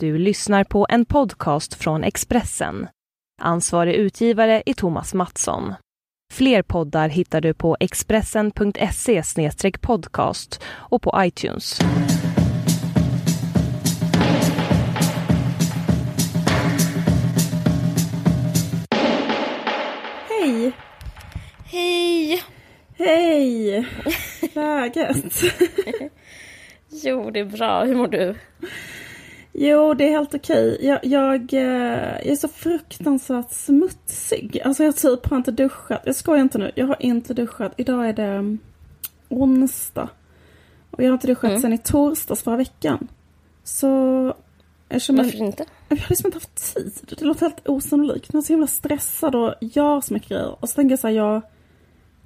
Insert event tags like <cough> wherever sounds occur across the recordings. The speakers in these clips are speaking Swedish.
Du lyssnar på en podcast från Expressen. Ansvarig utgivare är Thomas Mattsson. Fler poddar hittar du på expressen.se podcast och på iTunes. Hej! Hej! Hej! <laughs> Läget? <laughs> Jo, det är bra. Hur mår du? Jo, det är helt okej. Jag, jag, eh, jag är så fruktansvärt smutsig. Alltså jag typ har inte duschat. Jag skojar inte nu. Jag har inte duschat. Idag är det mm, onsdag. Och jag har inte duschat Mm. sedan i torsdags förra veckan. Så... Jag känner Varför inte? Jag har liksom inte haft tid. Det låter helt osannolikt. Men jag är så himla stressad och gör så mycket grejer. Och så tänker jag så här, jag,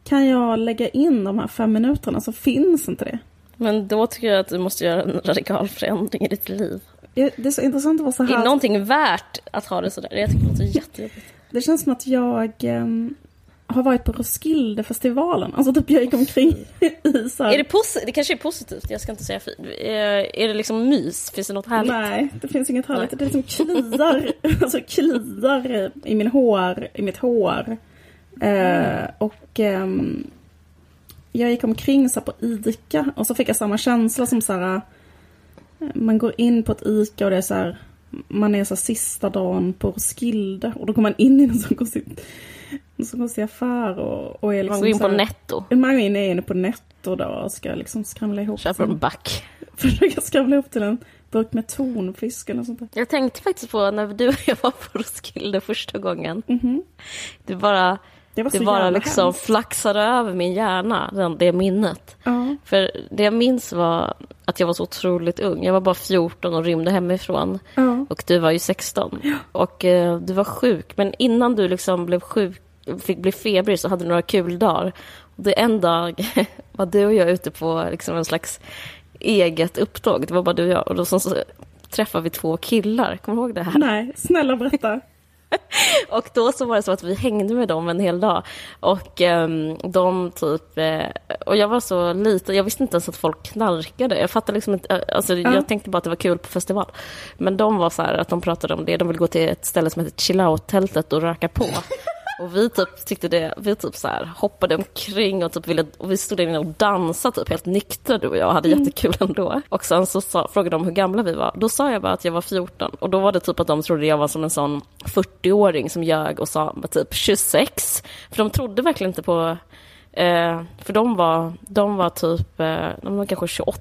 kan jag lägga in de här fem minuterna så finns inte det. Men då tycker jag att du måste göra en radikal förändring i ditt liv. Det det är så intressant att vara så Är här. någonting värt att ha det sådär? Jag tycker det låter jättejobbigt. Det känns som att jag ehm, har varit på Roskildefestivalen. Alltså typ jag gick omkring <laughs> i så här... Är det, posi- det kanske är positivt, jag ska inte säga fint. Är, är det liksom mys? Finns det något härligt? Nej, det finns inget härligt. Det liksom kliar, <laughs> alltså kliar i min hår, i mitt hår. Eh, och ehm, jag gick omkring så här på ICA och så fick jag samma känsla som så här. Man går in på ett ICA och det är så här. Man är så sista dagen på Roskilde och då går man in i en sån konstig, en sån konstig affär och, och är liksom Man går in på här- netto, Man går in, är inne på netto då och ska liksom skramla ihop. sin- en back. <laughs> Försöka skramla ihop till en burk med tonfisk eller sånt där. Jag tänkte faktiskt på när du och jag var på Roskilde första gången. Mhm. Det bara, Det var det bara liksom hemskt. flaxade över min hjärna, den, det minnet. Ja. För det jag minns var att jag var så otroligt ung. Jag var bara 14 och rymde hemifrån. Ja. Och du var ju 16. Och eh, du var sjuk. Men innan du liksom blev sjuk, fick bli febrig så hade du några kul dagar. Och det en dag <laughs> var du och jag ute på liksom en slags eget upptåg. Det var bara du och jag. Och då så, så träffade vi två killar. Kommer du ihåg det här? Nej, snälla berätta. <laughs> Och då så var det så att vi hängde med dem en hel dag. Och ehm, de typ... Eh, och jag var så liten, jag visste inte ens att folk knarkade. Jag fattade liksom inte, eh, alltså jag tänkte bara att det var kul på festival. Men de var så här att de pratade om det, de ville gå till ett ställe som heter Chill Out-tältet och röka på. Och vi typ tyckte det, vi typ så här hoppade omkring och typ ville, och vi stod där inne och dansade typ helt nyktra du och jag och hade jättekul ändå. Och sen så sa, frågade de hur gamla vi var. Då sa jag bara att jag var 14 och då var det typ att de trodde jag var som en sån 40-åring som ljög och sa typ 26. För de trodde verkligen inte på Eh, för de var, de var typ, eh, de var kanske 28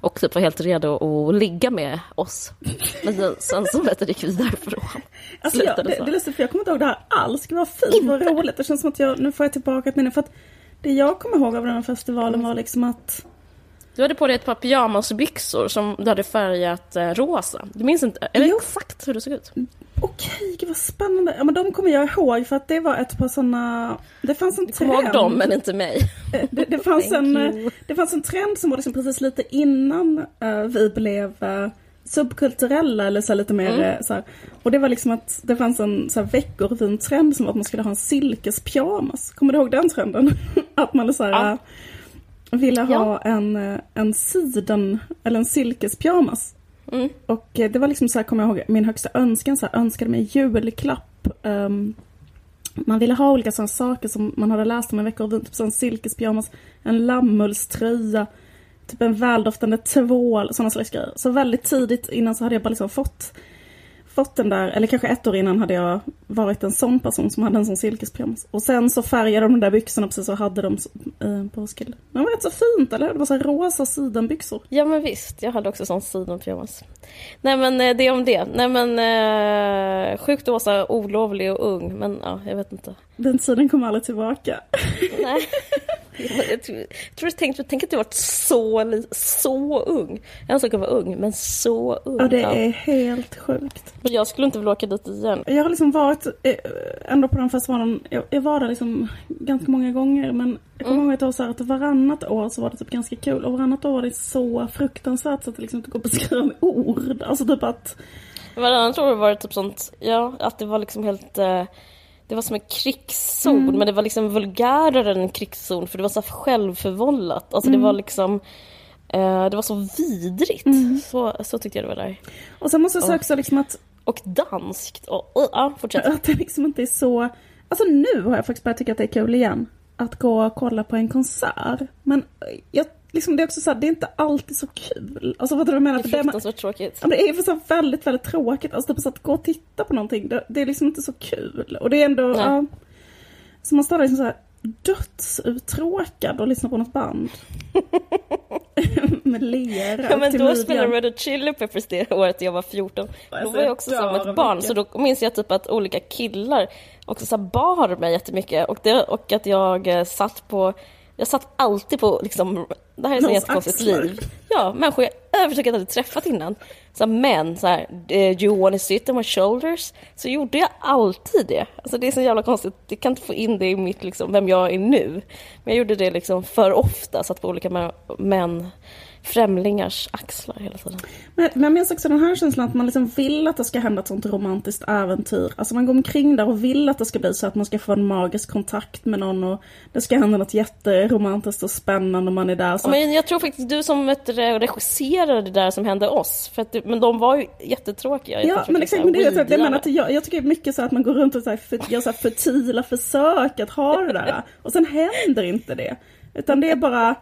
och typ var helt redo att ligga med oss. Men sen, sen så vet gick vi därifrån. Alltså jag, det, det är lustigt för jag kommer inte ihåg det här alls. Det var fint, vad roligt. Det känns som att jag, nu får jag tillbaka ett minne. För att det jag kommer ihåg av den här festivalen var liksom att Du hade på dig ett par pyjamasbyxor som du hade färgat eh, rosa. Du minns inte eller Jo. exakt hur det såg ut? Okej, gud vad spännande. Ja men de kommer jag ihåg för att det var ett par sådana... Det fanns en Kom ihåg trend. dem, men inte mig. Eh, Det, det, fanns en, you. eh, det fanns en trend som var liksom precis lite innan eh, vi blev eh, subkulturella eller så lite mer Mm. så här. Och det var liksom att det fanns en så här veckorevyn trend som var att man skulle ha en silkespyjamas. Kommer du ihåg den trenden? <laughs> att man så här, Ja. ville ha Ja. en, en siden eller en silkespyjamas. Mm. Och eh, det var liksom så här, kommer jag ihåg, min högsta önskan, så här, önskade mig julklapp. Um, man ville ha olika sådana saker som man hade läst om en vecka typ sån silkespyjamas, en lammullströja, typ en väldoftande tvål, sådana slags grejer. Så väldigt tidigt innan så hade jag bara liksom fått, fått den där, eller kanske ett år innan hade jag varit en sån person som hade en sån silkespyjamas. Och sen så färgade de de där byxorna precis och hade dem eh, på Roskilde. Men det var rätt så fint, eller hur? Det var så rosa sidenbyxor. Ja men visst, jag hade också sån sidenpyjamas. Nej men eh, det om det. Nej men eh, sjukt Åsa, olovlig och ung. Men ja, jag vet inte. Den tiden kommer aldrig tillbaka. Nej. <laughs> Jag tror, jag tror du tänkte, tänk att du varit så, så ung. En sak att vara ung, men så ung. Ja, det är helt sjukt. Men Jag skulle inte vilja åka dit igen. Jag har liksom varit eh, ändå på den festivalen, jag, jag var där liksom ganska många gånger men jag kommer ihåg ett år så här att varannat år så var det typ ganska kul och varannat år var det så fruktansvärt så att det liksom inte går att beskriva med ord. Alltså typ att, Varannat år var det typ sånt, ja, att det var liksom helt... Eh, det var som en krigszon, men det var liksom vulgärare än en krigszon för det var så självförvållat. Alltså det var liksom... Eh, det var så vidrigt. Så, så tyckte jag det var där. Och sen måste jag säga också liksom att, Och danskt. Och, och, ja, fortsätt. att det liksom inte är så... Alltså nu har jag faktiskt börjat tycka att det är kul igen. Att gå och kolla på en konsert. Men jag, liksom, det är också så här, det är inte alltid så kul. Alltså vad du menar? Det är fruktansvärt tråkigt. Ja, men det är för så väldigt, väldigt tråkigt. Alltså typ så att gå och titta på någonting, det, det är liksom inte så kul. Och det är ändå, ja, Så man står där liksom så här dödsuttråkad och lyssnar på något band. <laughs> Med lera Ja, men då midjan. spelade Red Hot Chili Peppers det året jag var 14. Alltså, Då var jag också jag som ett barn, mycket. så då minns jag typ att olika killar också så bar mig jättemycket och, det, och att jag eh, satt på jag satt alltid på, liksom, det här är så Någons jättekonstigt liv. Ja, människor jag överhuvudtaget hade träffat innan. Så män, så här, eh, do you wanna sit on my shoulders? Så gjorde jag alltid det. Alltså det är så jävla konstigt, jag kan inte få in det i mitt, liksom, vem jag är nu. Men jag gjorde det liksom för ofta, satt på olika män främlingars axlar hela tiden. Men, men jag minns också den här känslan att man liksom vill att det ska hända ett sånt romantiskt äventyr. Alltså man går omkring där och vill att det ska bli så att man ska få en magisk kontakt med någon och det ska hända något jätteromantiskt och spännande om man är där. Så Ja, men jag tror faktiskt du som vet, regisserade det där som hände oss. För att, men de var ju jättetråkiga. Ja, men exakt. Men det är, jag, menar att jag, jag tycker mycket så att man går runt och så här för, gör så här <laughs> fertila försök att ha det där. Och sen händer inte det. Utan det är bara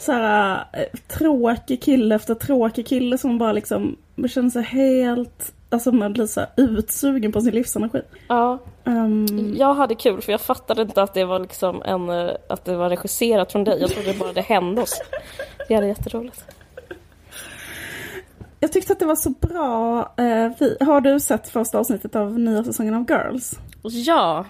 så här eh, tråkig kille efter tråkig kille som bara liksom man känner sig helt, alltså man blir så utsugen på sin livsenergi. Ja, Ehm, jag hade kul för jag fattade inte att det var liksom en, eh, att det var regisserat från dig. Jag trodde bara det hände oss. Det hade jätteroligt. jag tyckte att det var så bra. Eh, har du sett första avsnittet av nya säsongen av Girls? Ja,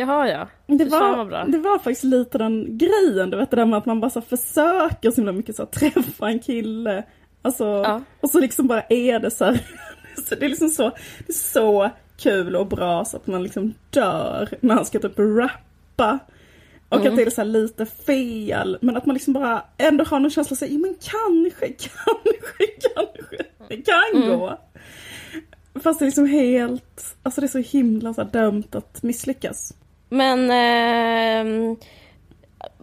det har jag. Det var, det var faktiskt lite den grejen, du vet det där med att man bara så försöker så himla mycket så träffa en kille. Alltså, Ja. och så liksom bara är det så här. <laughs> Så det är liksom så, det är så kul och bra så att man liksom dör när han ska typ rappa. Och Mm. att det är så lite fel, men att man liksom bara ändå har någon känsla att men kanske, <laughs> kanske, kanske, det kan Mm. gå. Fast det är liksom helt, alltså det är så himla så dömt att misslyckas. Men ehm,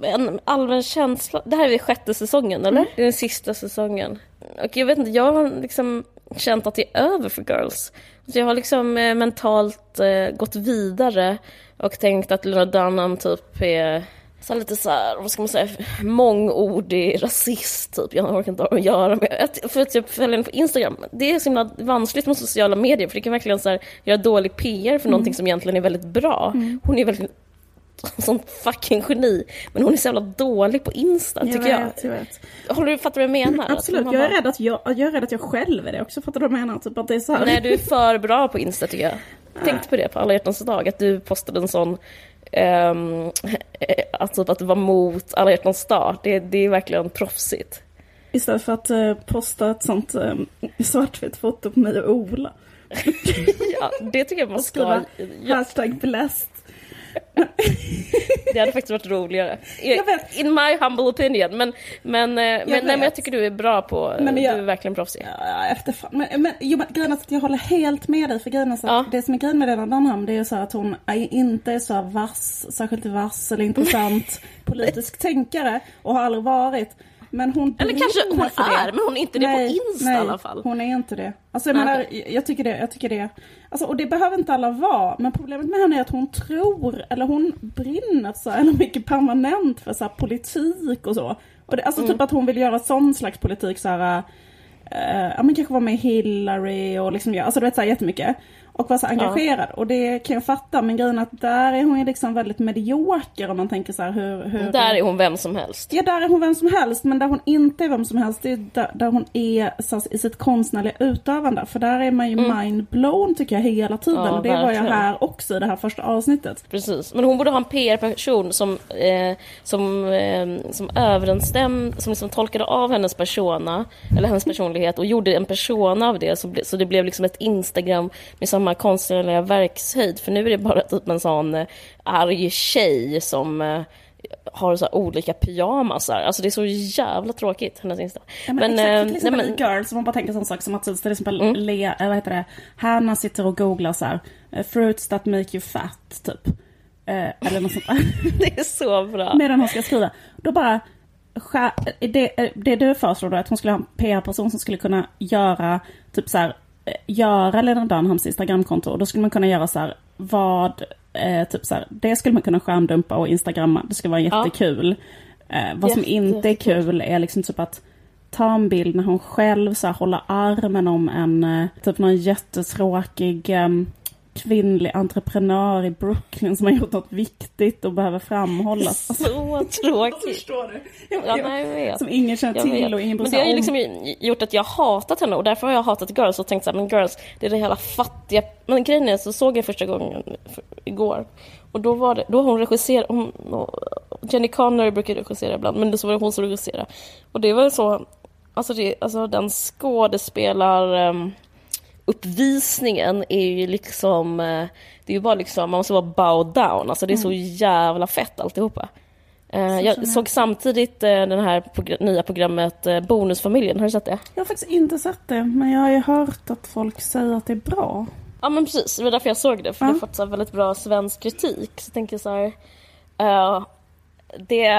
en allmän känsla. Det här är sjätte säsongen eller? Det är den sista säsongen. Och jag vet inte, jag har liksom känt att det är över för girls. Så jag har liksom eh, mentalt eh, gått vidare och tänkt att Lena Dunham typ är så lite så här, vad ska man säga, mångordig rasist typ. Jag orkar inte ha att göra med. För att jag följer henne på Instagram, det är så himla vanskligt med sociala medier för det kan verkligen så här, göra dålig PR för någonting som egentligen är väldigt bra. Hon är verkligen <laughs> sån fucking geni. Men hon är så jävla dålig på Insta tycker jag. vet, jag vet. Håller du fattar vad jag menar? Absolut, Att man jag är, bara, rädd att jag, jag är rädd att jag själv är det också. Fattar du vad jag menar? Typ att det är så här. Nej, du är för bra på Insta tycker jag. <laughs> Tänkte på det på alla hjärtans dag, att du postade en sån <laughs> att, typ att du var mot alla hjärtans dag. Det, det är verkligen proffsigt. Istället för att eh, posta ett sånt eh, svartvitt foto på mig och Ola. <laughs> Ja, det tycker jag man ska... Skriva Ja, hashtag blessed. <laughs> det hade faktiskt varit roligare. Jag. In my humble opinion. Men, men, eh, men, nej, men jag tycker du är bra på... Men jag- Du är verkligen proffsig. Ja, efter men, men, jo, men grejen är att jag håller helt med dig. För grejen är att Ja. det som är grejen med Lena Dunham det är ju så att hon är inte är så vass, särskilt vass eller intressant <laughs> politisk tänkare och har aldrig varit. Men hon Eller kanske hon för det. är, men hon är inte det på Insta i alla fall. hon är inte det. Alltså jag Nej, menar, jag tycker det, jag tycker det. Alltså, och det behöver inte alla vara, men problemet med henne är att hon tror, eller hon brinner så här, eller mycket permanent för så här, politik och så. Och det, alltså Mm. typ att hon vill göra sån slags politik så här, eh, ja men kanske vara med Hillary och liksom alltså du vet så här jättemycket. Och vara så engagerad. Och det kan jag fatta, men grejen är att där är hon ju liksom väldigt medioker om man tänker så här hur... hur Där är hon vem som helst. Ja, där är hon vem som helst, men där hon inte är vem som helst, det är där, där hon är så, i sitt konstnärliga utövande. För där är man ju mind-blown tycker jag hela tiden. Mm. Ja, och det var jag verkligen. här också i det här första avsnittet. Precis, men hon borde ha en PR-person som, eh, som, eh, som överensstäm, som liksom tolkade av hennes persona, eller hennes personlighet och gjorde en persona av det så, så det blev liksom ett Instagram med samma konstnärliga verkshöjd. För nu är det bara typ en sån eh, arg tjej som eh, har så olika pyjamasar. Alltså det är så jävla tråkigt, hennes Insta. Ja, men, Men, exakt, eh, till exempel nej, men- Mm. Girls, om man bara tänker sån sak som att till exempel le, eh, vad heter det, Hanna sitter och googlar så här, fruits that make you fat, typ. Eh, eller något sånt där. <laughs> det är så bra. Medan hon ska skriva. Då bara, det, det du föreslår då, att hon skulle ha en PR-person som skulle kunna göra typ så här, göra Lena Dunhams Instagramkonto. Och då skulle man kunna göra så här, vad, eh, typ så här, det skulle man kunna skärmdumpa och instagramma. Det skulle vara jättekul. Ja. Eh, vad som inte är kul är liksom typ att ta en bild när hon själv så här, håller armen om en, eh, typ någon jättetråkig um, kvinnlig entreprenör i Brooklyn som har gjort något viktigt och behöver framhållas. <laughs> Så tråkigt. Förstår du? Jag, ja, jag vet. Som ingen känner till vet. och ingen Men det har ju liksom gjort att jag hatat henne och därför har jag hatat Girls och tänkt så här, men Girls, det är det hela fattiga... Men grejen är så såg jag första gången för, igår och då var det, då hon regisserat, hon, Jenny Connery brukar regissera ibland, men det så var det hon som regisserade. Och det var så, alltså, det, alltså den skådespelar... Um, uppvisningen är ju liksom, eh, det är ju bara liksom, man måste bara bow down, alltså det är så mm. jävla fett alltihopa. Eh, så jag såg samtidigt eh, den här progr nya programmet Bonusfamiljen, har du sett det? Jag har faktiskt inte sett det, men jag har ju hört att folk säger att det är bra. Ja men precis, det var därför jag såg det, för ja. det har fått så väldigt bra svensk kritik. Så jag tänker så här, uh, det,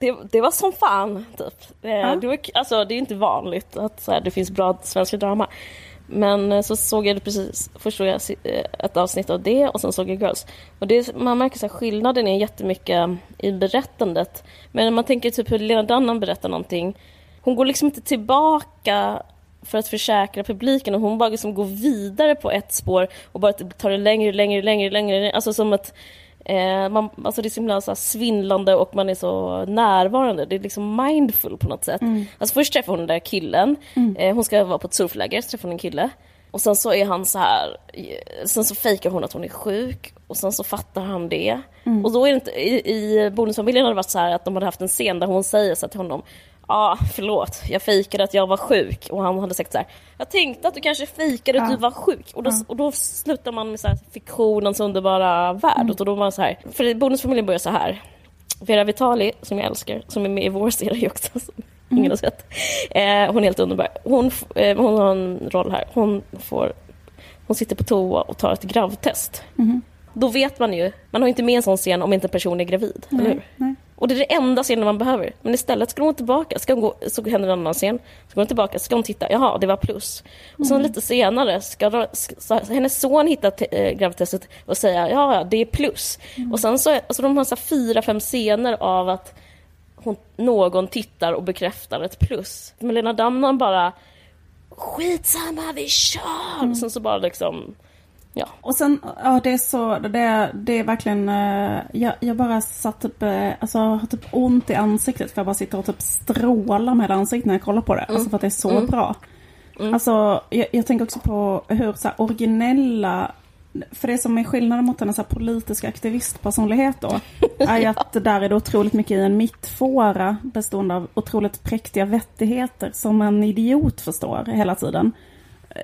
det, det var som fan, typ. Ja. Det, var, alltså, det är inte vanligt att så här, det finns bra svenska drama. Men eh, så såg jag det precis, först såg jag eh, ett avsnitt av det och sen såg jag Girls. Och det, man märker att skillnaden är jättemycket eh, i berättandet. Men när man tänker typ hur Lena Dunham berättar någonting, hon går liksom inte tillbaka för att försäkra publiken och hon bara liksom går vidare på ett spår och bara typ tar det längre, längre, längre, längre. Alltså som att Eh, man, alltså det är så himla så svindlande och man är så närvarande. Det är liksom mindful på något sätt. Mm. Alltså först träffar hon den där killen. Mm. Eh, hon ska vara på ett surfläger, så träffar hon en kille. Och sen så är han så här, sen så fejkar hon att hon är sjuk och sen så fattar han det. Mm. Och då är det inte, i, i bonusfamiljen har det varit så här att de hade haft en scen där hon säger så till honom ah, förlåt, jag fejkade att jag var sjuk. Och han hade sagt så här, jag tänkte att du kanske fejkade ja. att du var sjuk. Och då, ja. och då slutar man med så här fiktionens underbara värld. Mm. Och då var så här, för bonusfamiljen börjar så här. Vera Vitali, som jag älskar, som är med i vår serie också, som mm. ingen har sett. Eh, hon är helt underbar. Hon, eh, hon har en roll här. Hon, får, hon sitter på toa och tar ett gravtest. Mm. Då vet man ju, man har inte med en sån scen om inte en person är gravid, nej, eller hur? Nej. Och det är det enda scenen man behöver. Men istället ska hon tillbaka, ska hon gå, så händer en annan scen, så går hon tillbaka, ska hon titta, jaha, det var plus. Och sen mm. lite senare ska, ska hennes son hitta äh, gravtestet och säga, ja, det är plus. Mm. Och sen så, alltså de har så fyra, fem scener av att hon, någon tittar och bekräftar ett plus. Men Lena Damman bara, skitsamma, vi kör! Mm. Och sen så bara liksom Ja. Och sen, ja det är så, det, det är verkligen, eh, jag, jag bara satt typ, eh, alltså har typ ont i ansiktet för jag bara sitter och typ strålar med ansiktet när jag kollar på det. Mm. Alltså för att det är så mm. bra. Mm. Alltså jag, jag, tänker också på hur så här, originella för det som är skillnaden mot en så politiska aktivistpersonlighet då, <laughs> är ju att där är det otroligt mycket i en mittfåra bestående av otroligt präktiga vettigheter som en idiot förstår hela tiden.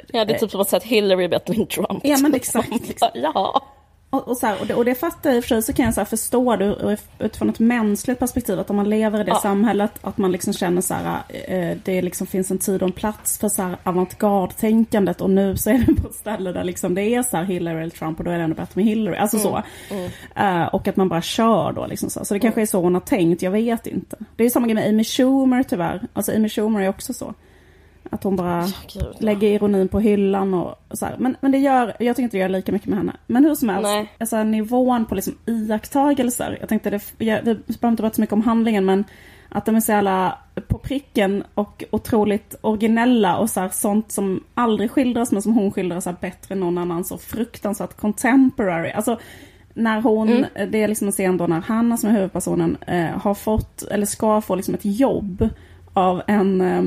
Ja, det är typ som att säga att Hillary battling Trump. Ja, men exakt. exakt. ja. Och, och, så här, och, det, och det fattar jag i och för sig så kan jag så förstå det utifrån ett mänskligt perspektiv. Att om man lever i det ja. samhället, att man liksom känner så här, eh, det liksom finns en tid och en plats för så här avantgarde-tänkandet. Och nu så är det på ett ställe där liksom det är så här Hillary eller Trump och då är det ändå bättre med Hillary. Alltså mm. så. Mm. Uh, och att man bara kör då liksom så. Så det kanske är så hon har tänkt, jag vet inte. Det är samma grej med Amy Schumer tyvärr. Alltså Amy Schumer är också så. Att hon bara oh, lägger ironin på hyllan och så här. Men, men det gör, jag tycker inte det gör lika mycket med henne. Men hur som helst, alltså, nivån på liksom iakttagelser. Jag tänkte, det, jag, vi behöver inte prata så mycket om handlingen men att de är så jävla på pricken och otroligt originella och så här, sånt som aldrig skildras men som hon skildrar så här, bättre än någon annan. Så fruktansvärt contemporary. Alltså när hon, mm. det är liksom en scen då när Hanna som är huvudpersonen eh, har fått, eller ska få liksom ett jobb av en eh,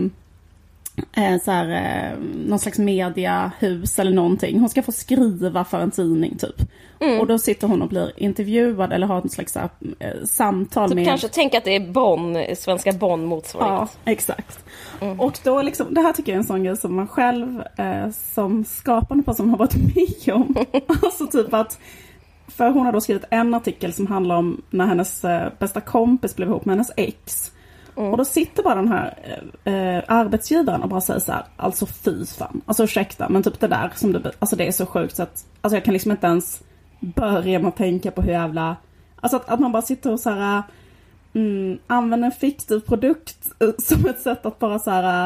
eh, så här, eh, någon slags mediahus eller någonting. Hon ska få skriva för en tidning typ. Mm. Och då sitter hon och blir intervjuad eller har ett slags här, eh, samtal typ med... Kanske tänk att det är Bonn, svenska Bonn motsvarighet. Ja, exakt. Mm. Och då liksom, det här tycker jag är en sån grej som man själv eh, som skapande person har varit med om. <laughs> alltså typ att för hon har då skrivit en artikel som handlar om när hennes eh, bästa kompis blev ihop med hennes ex. Mm. Och då sitter bara den här eh, arbetsgivaren och bara säger så här, alltså fy fan. Alltså ursäkta men typ det där som du, alltså det är så sjukt så att, alltså jag kan liksom inte ens börja med att tänka på hur jävla, alltså att, att man bara sitter och så här, mm, använder en fiktiv produkt eh, <laughs> som ett sätt att bara så här,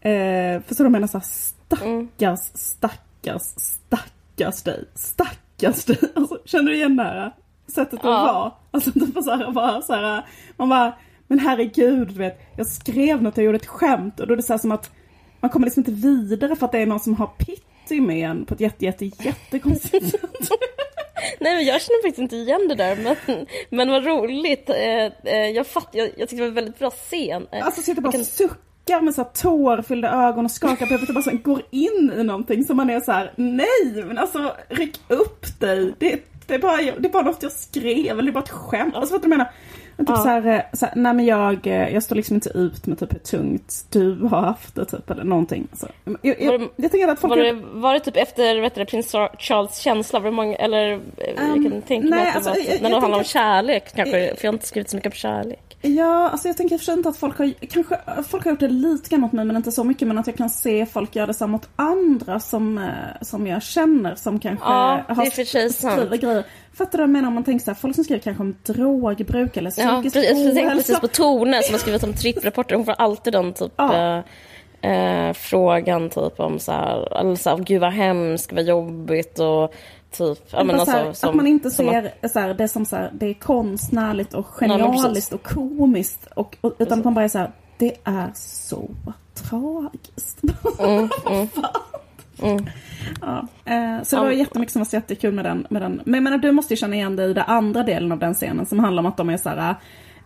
eh, förstår du vad jag menar? Så här, stackars, stackars, stackars dig, stackars dig. <laughs> Alltså, känner du igen det här sättet att Ja. vara? Alltså typ så här, bara så här, man bara, men herregud, du vet, jag skrev något, jag gjorde ett skämt och då är det så som att man kommer liksom inte vidare för att det är någon som har pity med en på ett jätte, jätte, jättekonstigt sätt. <laughs> Nej men jag känner faktiskt inte igen det där men, men vad roligt. Eh, eh, jag, fatt, jag, jag tyckte det var en väldigt bra scen. Eh, Alltså sitter bara och kan- suckar med så här tårfyllda ögon och skakar på huvudet och bara går in i någonting som man är så här: nej men alltså ryck upp dig. Det, det, är, bara, det är bara något jag skrev eller det är bara ett skämt. Alltså vad du menar? Men typ Ja. så här, eh, så här, nej men jag, eh, jag står liksom inte ut med typ hur tungt du har haft det typ eller någonting. Alltså, jag, jag, Var jag, det- tänker att folk Var det, var det typ efter vet du, prins Charles känsla? Var det många, eller eh, jag kan tänka mig nej, att det alltså, var, jag- jag när det handlar om kärlek kanske, för jag har inte skrivit så mycket om kärlek. Ja, alltså jag tänker för inte att folk har, kanske, folk har gjort det lite grann mot mig men inte så mycket men att jag kan se folk göra detsamma mot andra som, eh, som jag känner som kanske Ja, det har skriver grejer. Fattar du vad jag menar om man tänker så här, folk som skriver kanske om drogbruk eller Ja, psykisk precis, jag tänkte ohälsa. precis på Tone som har skrivit om tripprapporter. Hon får alltid den typ Ja. eh, eh, frågan typ om så här, eller så här, gud vad hemskt, vad jobbigt och typ, ja men Bara så här, alltså, som, att man inte som att- ser så här, det som så här, det är konstnärligt och genialiskt och komiskt. Och, och, utan att man bara är så här, det är så tragiskt. <laughs> Mm, Ja, eh, så det var jättemycket som var så jättekul med den, med den. Men jag menar, du måste ju känna igen dig i den andra delen av den scenen som handlar om att de är så här.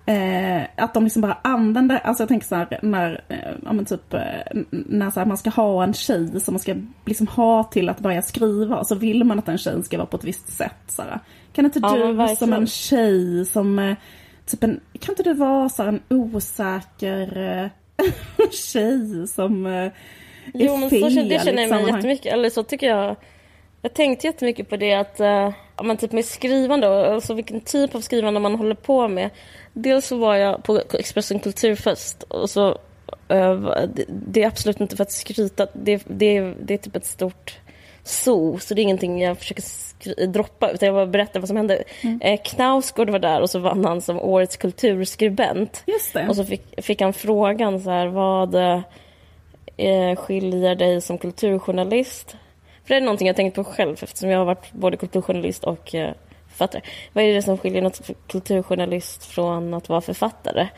Eh, att de liksom bara använder, alltså jag tänker så här när, eh, ja men typ eh, när så här, man ska ha en tjej som man ska liksom ha till att börja skriva så vill man att den tjejen ska vara på ett visst sätt. Så här. Kan inte Ja, men du som en tjej som, eh, typ en, kan inte du vara så här en osäker <laughs> tjej som är Jo men så fel känner, det känner jag mig jättemycket, eller så tycker jag Jag tänkte jättemycket på det att, ja men typ med skrivande, och alltså vilken typ av skrivande man håller på med. Dels så var jag på Expressen Kulturfest och så, eh, det, är absolut inte för att skryta, det, det, det är typ ett stort zoo, så det är ingenting jag försöker skri- droppa, utan jag bara berättar vad som hände. Mm. Eh, Knausgård var där och så vann han som årets kulturskribent. Och så fick, fick han frågan så här, vad eh, skiljer dig som kulturjournalist? För det är någonting jag tänkt på själv eftersom jag har varit både kulturjournalist och eh, författare. Vad är det som skiljer något för kulturjournalist från att vara författare?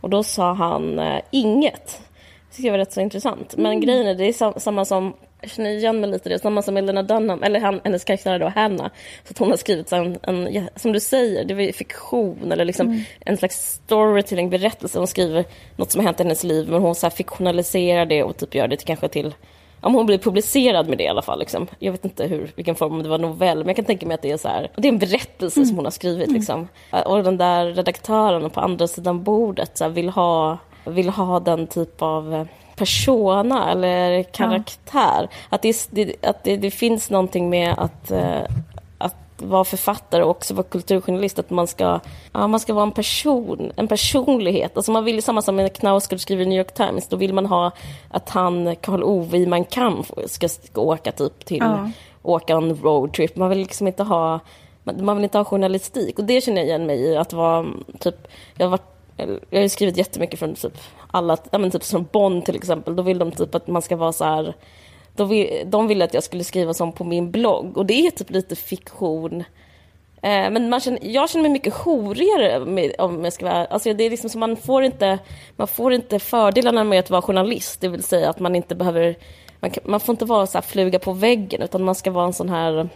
Och då sa han eh, inget. Det tycker jag var rätt så intressant. Men grejen är, det är sam- samma som, jag känner igen mig lite i det, samma som Elena Dunham, eller han, hennes karaktär då, Hanna. Så att hon har skrivit en, en, som du säger, det var fiktion eller liksom en slags storytelling, berättelse. Hon skriver något som har hänt i hennes liv, men hon så fiktionaliserar det och typ gör det till, kanske till om hon blir publicerad med det i alla fall. Liksom. Jag vet inte hur, vilken form, det var novell, men jag kan tänka mig att det är så här. Det är en berättelse som hon har skrivit. Liksom. Och den där redaktören på andra sidan bordet så här, vill, ha, vill ha den typ av eh, persona eller karaktär. Att, det, att det, det finns någonting med att, eh, att vara författare och också vara kulturjournalist, att man ska, ja, man ska vara en person, en personlighet. Alltså man vill ju samma som när Knausgård skriver i New York Times, då vill man ha att han, Karl Ove i Mein Kampf, ska, ska åka typ till, Ja. åka en roadtrip. Man vill liksom inte ha, man, man vill inte ha journalistik. Och det känner jag igen mig i, att vara typ, jag har varit jag har ju skrivit jättemycket från typ alla, ja men typ som Bonn till exempel, då vill de typ att man ska vara så här de, vill, de ville att jag skulle skriva som på min blogg och det är typ lite fiktion. Eh, men man känner, jag känner mig mycket horigare med, om jag ska vara alltså det är liksom så man får inte Man får inte fördelarna med att vara journalist, det vill säga att man inte behöver Man, kan, man får inte vara så här fluga på väggen utan man ska vara en sån här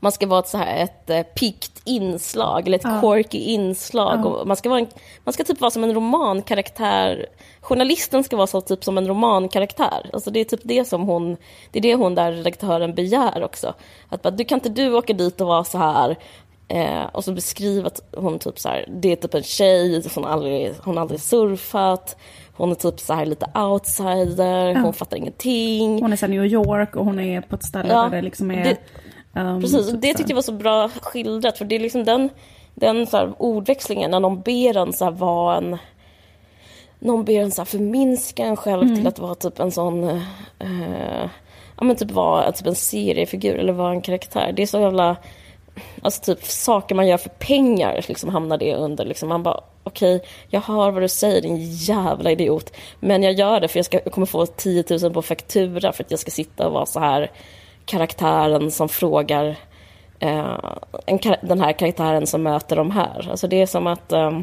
man ska vara ett, så här, ett eh, pikt inslag eller ett Ja. quirky inslag. Ja. Man, ska vara en, man ska typ vara som en romankaraktär. Journalisten ska vara så, typ som en romankaraktär. Alltså det är typ det som hon, det är det hon där redaktören begär också. Att bara, du kan inte du åka dit och vara så här Eh, och så beskriver att hon typ så här, det är typ en tjej, hon har aldrig, hon har aldrig surfat, hon är typ så här lite outsider, hon fattar ingenting. Hon är här New York och hon är på ett ställe Ja, där det liksom är... det- ehm, Precis, och typ det tyckte jag var så bra skildrat, för det är liksom den, den så här ordväxlingen när någon ber en så här vara en... Någon ber en så här förminska en själv Mm. till att vara typ en sån... Eh, ja men typ vara typ en seriefigur eller vara en karaktär. Det är så jävla... Alltså typ saker man gör för pengar liksom hamnar det under. Liksom man bara, okej, okay, jag hör vad du säger din jävla idiot. Men jag gör det för jag, ska, jag kommer få 10 000 på faktura för att jag ska sitta och vara så här karaktären som frågar eh, en, den här karaktären som möter de här. Alltså det är som att, eh,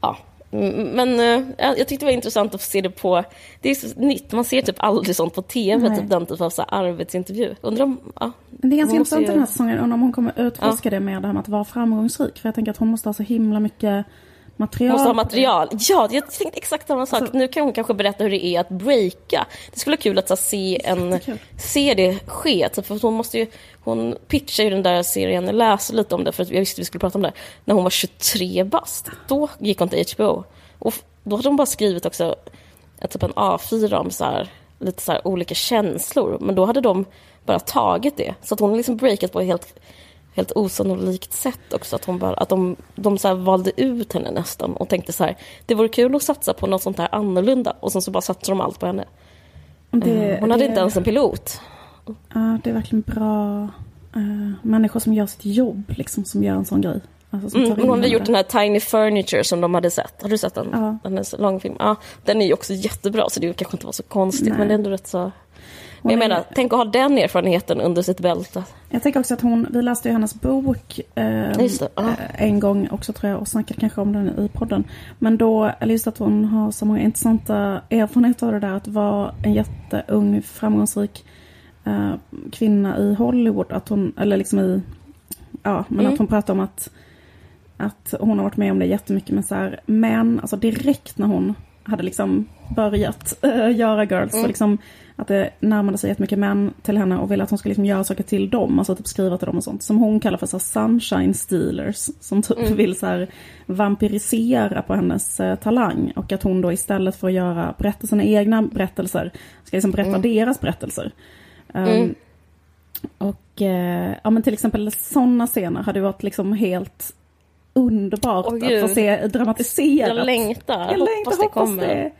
ja, men uh, jag tyckte det var intressant att få se det på... Det är så nytt, man ser typ aldrig sånt på tv, typ den typen av så arbetsintervju. Undrar om... Ja, det är ganska intressant ju... den här säsongen, undrar om hon kommer utforska ja. det mer, det här med att vara framgångsrik. För jag tänker att hon måste ha så himla mycket material. Måste ha material. Ja, jag tänkte exakt samma sak. Alltså, nu kan hon kanske berätta hur det är att breaka. Det skulle vara kul att så, se, en, se det ske. Typ, för hon, måste ju, hon pitchade ju den där serien, jag läste lite om det för jag visste vi skulle prata om det, när hon var 23 bast. Då gick hon till HBO. Och då hade hon bara skrivit också typ en A4 om så här, lite så här olika känslor. Men då hade de bara tagit det. Så att hon har liksom breakat på helt helt osannolikt sätt också. Att, hon bara, att de, de så valde ut henne nästan och tänkte så här, det vore kul att satsa på något sånt här annorlunda. Och sen så bara satte de allt på henne. Det, eh, hon hade det, inte ens en pilot. Ja, det är verkligen bra uh, människor som gör sitt jobb, liksom, som gör en sån grej. Alltså, mm, hon hade gjort den här Tiny Furniture som de hade sett. Har du sett den? Ja. Hennes långfilm. Ja, den är ju också jättebra så det kanske inte var så konstigt Nej. men det är ändå rätt så men jag menar, tänk att ha den erfarenheten under sitt bälte. Jag tänker också att hon, vi läste ju hennes bok eh, uh. en gång också tror jag och snackade kanske om den i podden. Men då, eller just att hon har så många intressanta erfarenheter av det där att vara en jätteung framgångsrik eh, kvinna i Hollywood. Att hon, eller liksom i, ja men mm. att hon pratar om att, att hon har varit med om det jättemycket med så här män, alltså direkt när hon hade liksom börjat äh, göra Girls. Mm. Så liksom att det närmade sig jättemycket män till henne och ville att hon skulle liksom göra saker till dem. Alltså typ skriva till dem och sånt. Som hon kallar för så sunshine stealers. Som typ mm. vill så här vampirisera på hennes eh, talang. Och att hon då istället för att göra berätta sina egna berättelser. Ska liksom berätta mm. deras berättelser. Um, och eh, ja men till exempel sådana scener hade varit liksom helt underbart oh, att få se dramatiserat. Jag längtar, jag hoppas, längtar, det kommer. Det.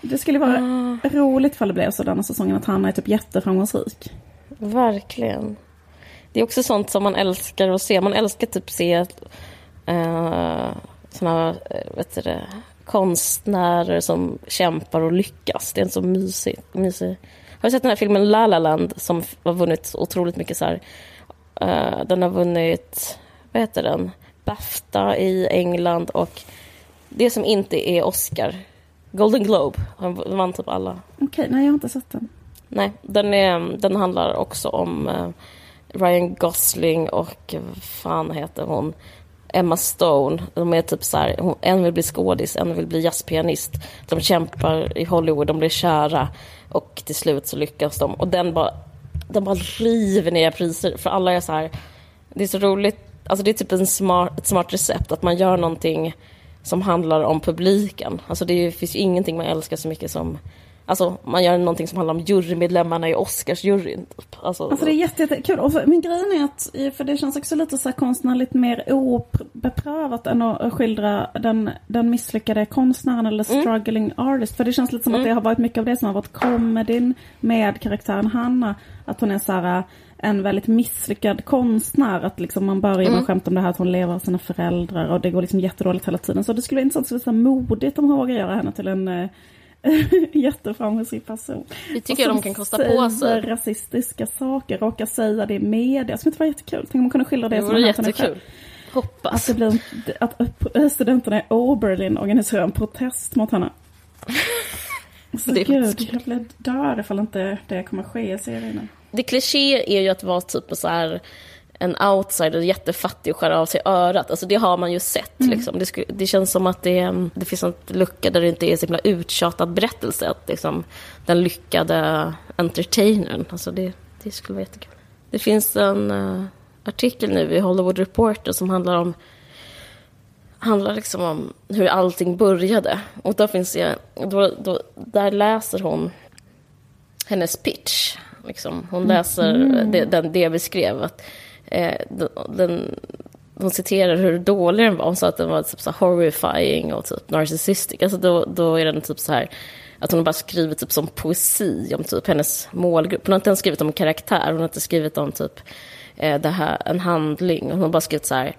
det skulle vara ah. roligt ifall det blev så denna säsongen att han är typ jätteframgångsrik. Verkligen. Det är också sånt som man älskar att se. Man älskar typ se uh, såna, eh, vet du det, konstnärer som kämpar och lyckas. Det är en så mysig, mysig. Har du sett den här filmen La La Land som har vunnit otroligt mycket så här, uh, Den har vunnit, vad heter den? Bafta i England och det som inte är Oscar. Golden Globe. Han vann typ alla. Okej, okay, nej jag har inte sett den. Nej, den, är, den handlar också om uh, Ryan Gosling och vad fan heter hon? Emma Stone. De är typ så här, en vill bli skådis, en vill bli jazzpianist. De kämpar i Hollywood, de blir kära och till slut så lyckas de. Och den bara, den bara river ner priser för alla är så här, det är så roligt Alltså det är typ en smart, ett smart recept, att man gör någonting som handlar om publiken. Alltså det finns ju ingenting man älskar så mycket som Alltså man gör någonting som handlar om jurymedlemmarna i Oscarsjuryn. Typ. Alltså, alltså det är jättekul. Och för, men grejen är att, för det känns också lite så här konstnärligt mer obeprövat än att skildra den, den misslyckade konstnären eller mm. struggling mm. artist. För det känns lite som mm. att det har varit mycket av det som har varit komedin med karaktären Hanna. Att hon är så här en väldigt misslyckad konstnär. Att liksom man börjar med mm. att skämta om det här att hon lever av sina föräldrar och det går liksom jättedåligt hela tiden. Så det skulle vara intressant, att se modigt om hon vågar göra henne till en äh, <laughs> jätteframgångsrik person. Det tycker jag de kan kosta på sig. rasistiska saker, råkar säga det i media. Det skulle inte vara jättekul. Tänk om man kunde skildra det, det som jättekul. Hoppas. Att, det blir en, att studenterna i Oberlin organiserar en protest mot henne. <laughs> Så det gud, jag blir död ifall inte det kommer ske i serien det kliché är ju att vara typ så här en outsider, jättefattig och skära av sig örat. Alltså det har man ju sett. Mm. Liksom. Det, det, känns som att det, det finns en lucka där det inte är så himla uttjatad berättelse. Att liksom, den lyckade entertainern. Alltså det, det skulle vara jättekul. Det finns en uh, artikel nu i Hollywood Reporter som handlar om handlar liksom om hur allting började. Och då finns det, då, då, där läser hon hennes pitch Liksom. Hon läser mm. det, den, det jag beskrev. Att, eh, den, hon citerar hur dålig den var. Hon sa att den var typ så horrifying och typ narcissistic. Alltså då, då är den typ så här att hon har bara skrivit typ som poesi om typ hennes målgrupp. Hon har inte ens skrivit om karaktär, hon har inte skrivit om typ eh, det här, en handling. Hon har bara skrivit så här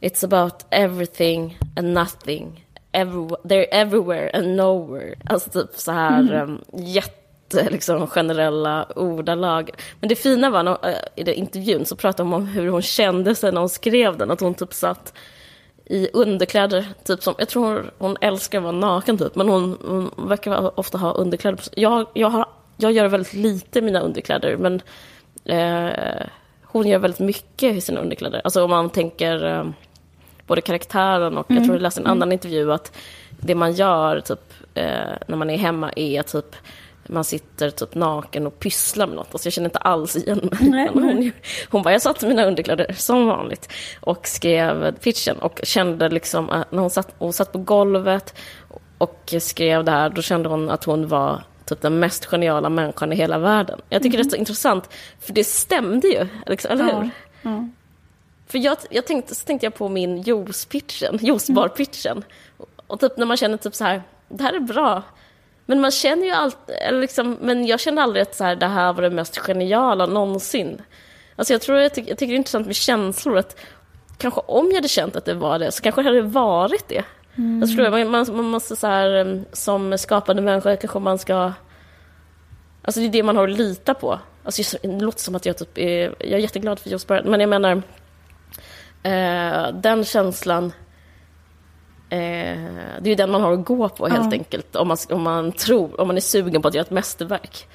It's about everything and nothing. Every, they're everywhere and nowhere. Alltså typ så här mm. um, jätte liksom, generella ordalag. Men det fina var när, uh, i den intervjun så pratade hon om hur hon kände sig när hon skrev den. Att hon typ satt i underkläder, typ som, jag tror hon, hon älskar att vara naken typ, men hon, hon verkar ofta ha underkläder. Jag, jag, har, jag gör väldigt lite i mina underkläder, men eh, hon gör väldigt mycket i sina underkläder. Alltså om man tänker eh, både karaktären och, mm. jag tror jag läste en annan mm. intervju, att det man gör typ eh, när man är hemma är typ man sitter typ naken och pysslar med något. Alltså jag känner inte alls igen mig. Hon, hon bara, jag satt i mina underkläder som vanligt och skrev pitchen och kände liksom, när hon satt, hon satt på golvet och skrev det här, då kände hon att hon var typ den mest geniala människan i hela världen. Jag tycker mm. det är så intressant, för det stämde ju, liksom, eller hur? Ja. Ja. För jag, jag tänkte, så tänkte jag på min juice-pitchen, juicebar-pitchen. Mm. Och typ när man känner typ så här, det här är bra, men man känner ju alltid, liksom, men jag känner aldrig att så här, det här var det mest geniala någonsin. Alltså jag tror, jag, tycker, jag tycker det är intressant med känslor, att kanske om jag hade känt att det var det, så kanske det hade varit det. Mm. Jag tror man, man, man måste så här, som skapande människa, kanske man ska... Alltså det är det man har att lita på. Alltså det låter som att jag typ är, jag är jätteglad för just men jag menar, eh, den känslan det är ju den man har att gå på helt ja. enkelt. Om man, om man tror, om man är sugen på att göra ett mästerverk.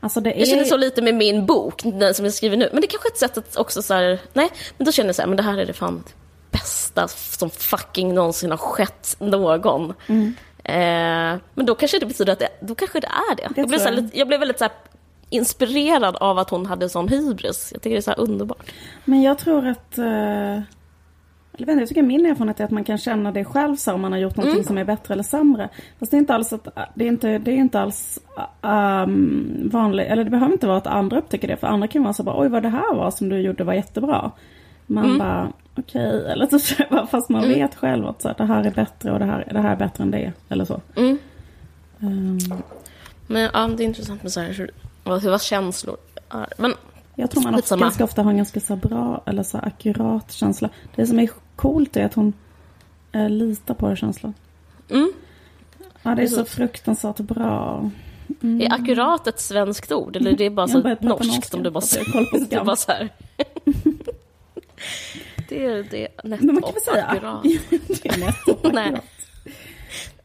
Alltså är... Jag känner så lite med min bok, den som jag skriver nu. Men det är kanske är ett sätt att också så här, nej, men då känner jag så här, men det här är det fan bästa som fucking någonsin har skett någon. Mm. Eh, men då kanske det betyder att det, då kanske det är det. det jag, blev så här, jag blev väldigt så inspirerad av att hon hade sån hybris. Jag tycker det är så här underbart. Men jag tror att uh eller inte, jag tycker min erfarenhet är att man kan känna det själv så om man har gjort någonting mm. som är bättre eller sämre. Fast det är inte alls att, det är inte, det är inte alls um, vanligt, eller det behöver inte vara att andra upptäcker det. För andra kan vara så bara, oj vad det här var som du gjorde var jättebra. Man mm. bara, okej, okay. eller så, fast man mm. vet själv att så att det här är bättre och det här, det här är bättre än det. Eller så. Mm. Um. Men ja, det är intressant med så här, hur, hur känslor är. Men jag tror man också ganska ofta har en ganska så bra eller så akkurat känsla. Det som är coolt är att hon eh, litar på känslan. Mm. Ja, det är så fruktansvärt bra. Mm. Är akkurat ett svenskt ord eller är det bara så norskt som du bara? <laughs> Det är bara så här. <laughs> det är det netto Men man kan väl säga <laughs> akkurat. det är akkurat.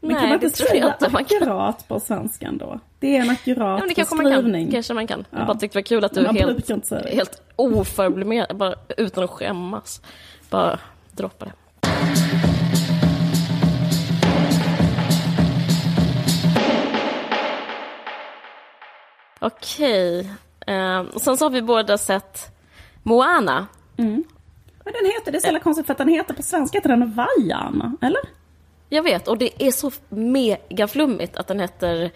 Men Nej, kan man inte säga akkurat på svenskan då? Det är en akkurat ja, det kanske. Man kan. kanske man kan. Ja. Jag bara tyckte det var kul att du är helt, helt oförblimerad, bara utan att skämmas. Bara droppa det. Okej. Eh, och sen så har vi båda sett Moana. Mm. Men den heter, det är så jävla konstigt för att den heter på svenska heter den Vaiana, eller? Jag vet, och det är så mega flummigt att den heter...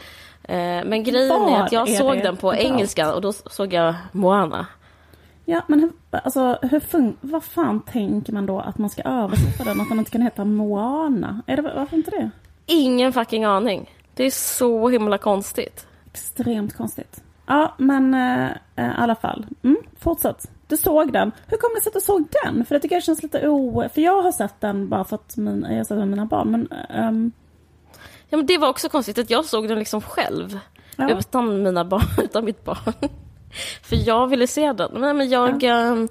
Eh, men grejen Var är att jag är såg den på engelska och då såg jag Moana. Ja, men hur, alltså, hur fun- vad fan tänker man då att man ska översätta den? Att den inte kan heta Moana? Är det, varför inte det? Ingen fucking aning. Det är så himla konstigt. Extremt konstigt. Ja, men eh, i alla fall. Mm, fortsätt. Du såg den. Hur kommer det sig att du såg den? För jag tycker det känns lite o... För jag har sett den bara för att min, jag har sett den med mina barn. Men, um... Ja, men det var också konstigt att jag såg den liksom själv. Ja. Utan mina barn, <laughs> utan mitt barn. För jag ville se den. Nej, men jag ja.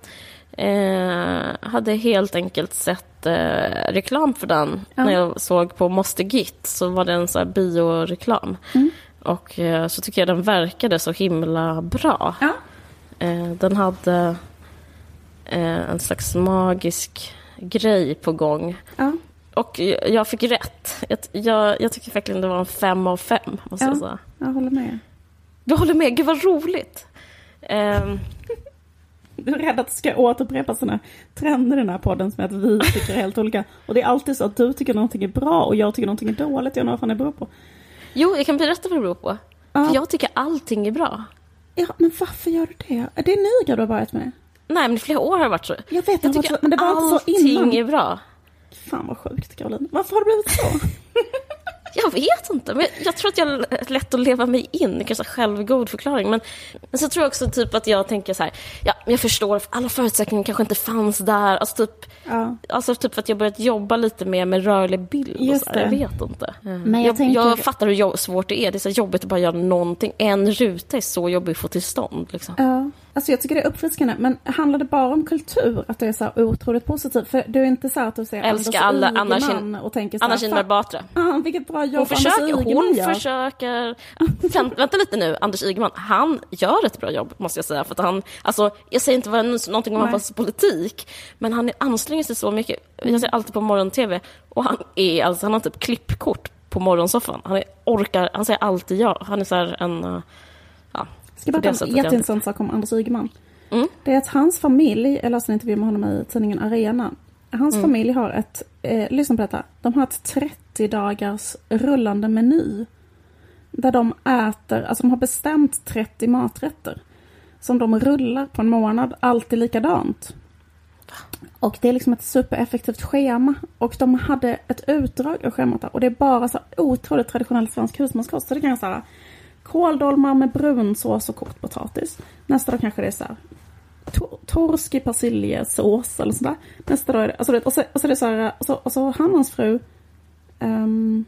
eh, hade helt enkelt sett eh, reklam för den. Ja. När jag såg på Måste Git så var det en så här bioreklam. Mm. Och eh, så tycker jag den verkade så himla bra. Ja. Eh, den hade eh, en slags magisk grej på gång. Och jag fick rätt. Jag, jag, jag, tycker verkligen det var en fem av fem. Måste ja, jag, säga. jag håller med. Du håller med? Gud vad roligt. Um... Du är rädd att det ska återupprepas sådana trender i den här podden som är att vi tycker helt olika. Och det är alltid så att du tycker någonting är bra och jag tycker någonting är dåligt. Jag undrar vad det beror på. Jo, jag kan berätta vad det beror på. Ja. För jag tycker allting är bra. Ja, men varför gör du det? Är det nyår du har varit med? Nej, men i flera år har det varit så. Jag vet, jag tycker men det var inte så innan. Allting är bra. Fan vad sjukt, Caroline. Varför har det blivit så? <laughs> Jag vet inte, men jag tror att jag är lätt att leva mig in. Kanske självgod förklaring. Men, men så tror jag också typ att jag tänker så här, ja, jag förstår, alla förutsättningar kanske inte fanns där. Alltså typ, ja. alltså typ för att jag börjat jobba lite mer med rörlig bild. Just och så här, jag vet inte. Men jag, jag, tänker... jag fattar hur svårt det är. Det är så jobbigt att bara göra någonting. En ruta är så jobbig att få till stånd. Liksom. Ja. Alltså jag tycker det är uppfriskande, men handlar det bara om kultur? Att det är så här otroligt positivt? För du är inte så att du ser Älskar Anders alla, Anna Kin och tänker så här, Anna Kinberg Batra. <laughs> Ah, vilket bra jobb hon försöker, Anders Ygeman Hon gör. försöker... Vänt, vänta lite nu, Anders Ygeman, han gör ett bra jobb måste jag säga. För att han, alltså, jag säger inte någonting om hans politik, men han anstränger sig så mycket. Jag ser alltid på morgon-tv och han är alltså, han har typ klippkort på morgonsoffan. Han är, orkar, han säger alltid ja. Han är så här en... Ska berätta en jätteintressant sak om Anders Ygeman. Mm. Det är att hans familj, jag läste en intervju med honom i tidningen Arena. Hans mm. familj har ett, eh, lyssna på detta, de har ett 30 dagars rullande meny. Där de äter, alltså de har bestämt 30 maträtter. Som de rullar på en månad, alltid likadant. Och det är liksom ett supereffektivt schema. Och de hade ett utdrag av schemat där. Och det är bara så otroligt traditionell svensk husmanskost. Så det kan jag säga kåldolmar med brunsås och kokt potatis. Nästa dag kanske det är så här torsk i persiljesås eller sådär. Nästa dag är det, alltså, och så, och så är det så här, och så, och så han och hans fru um,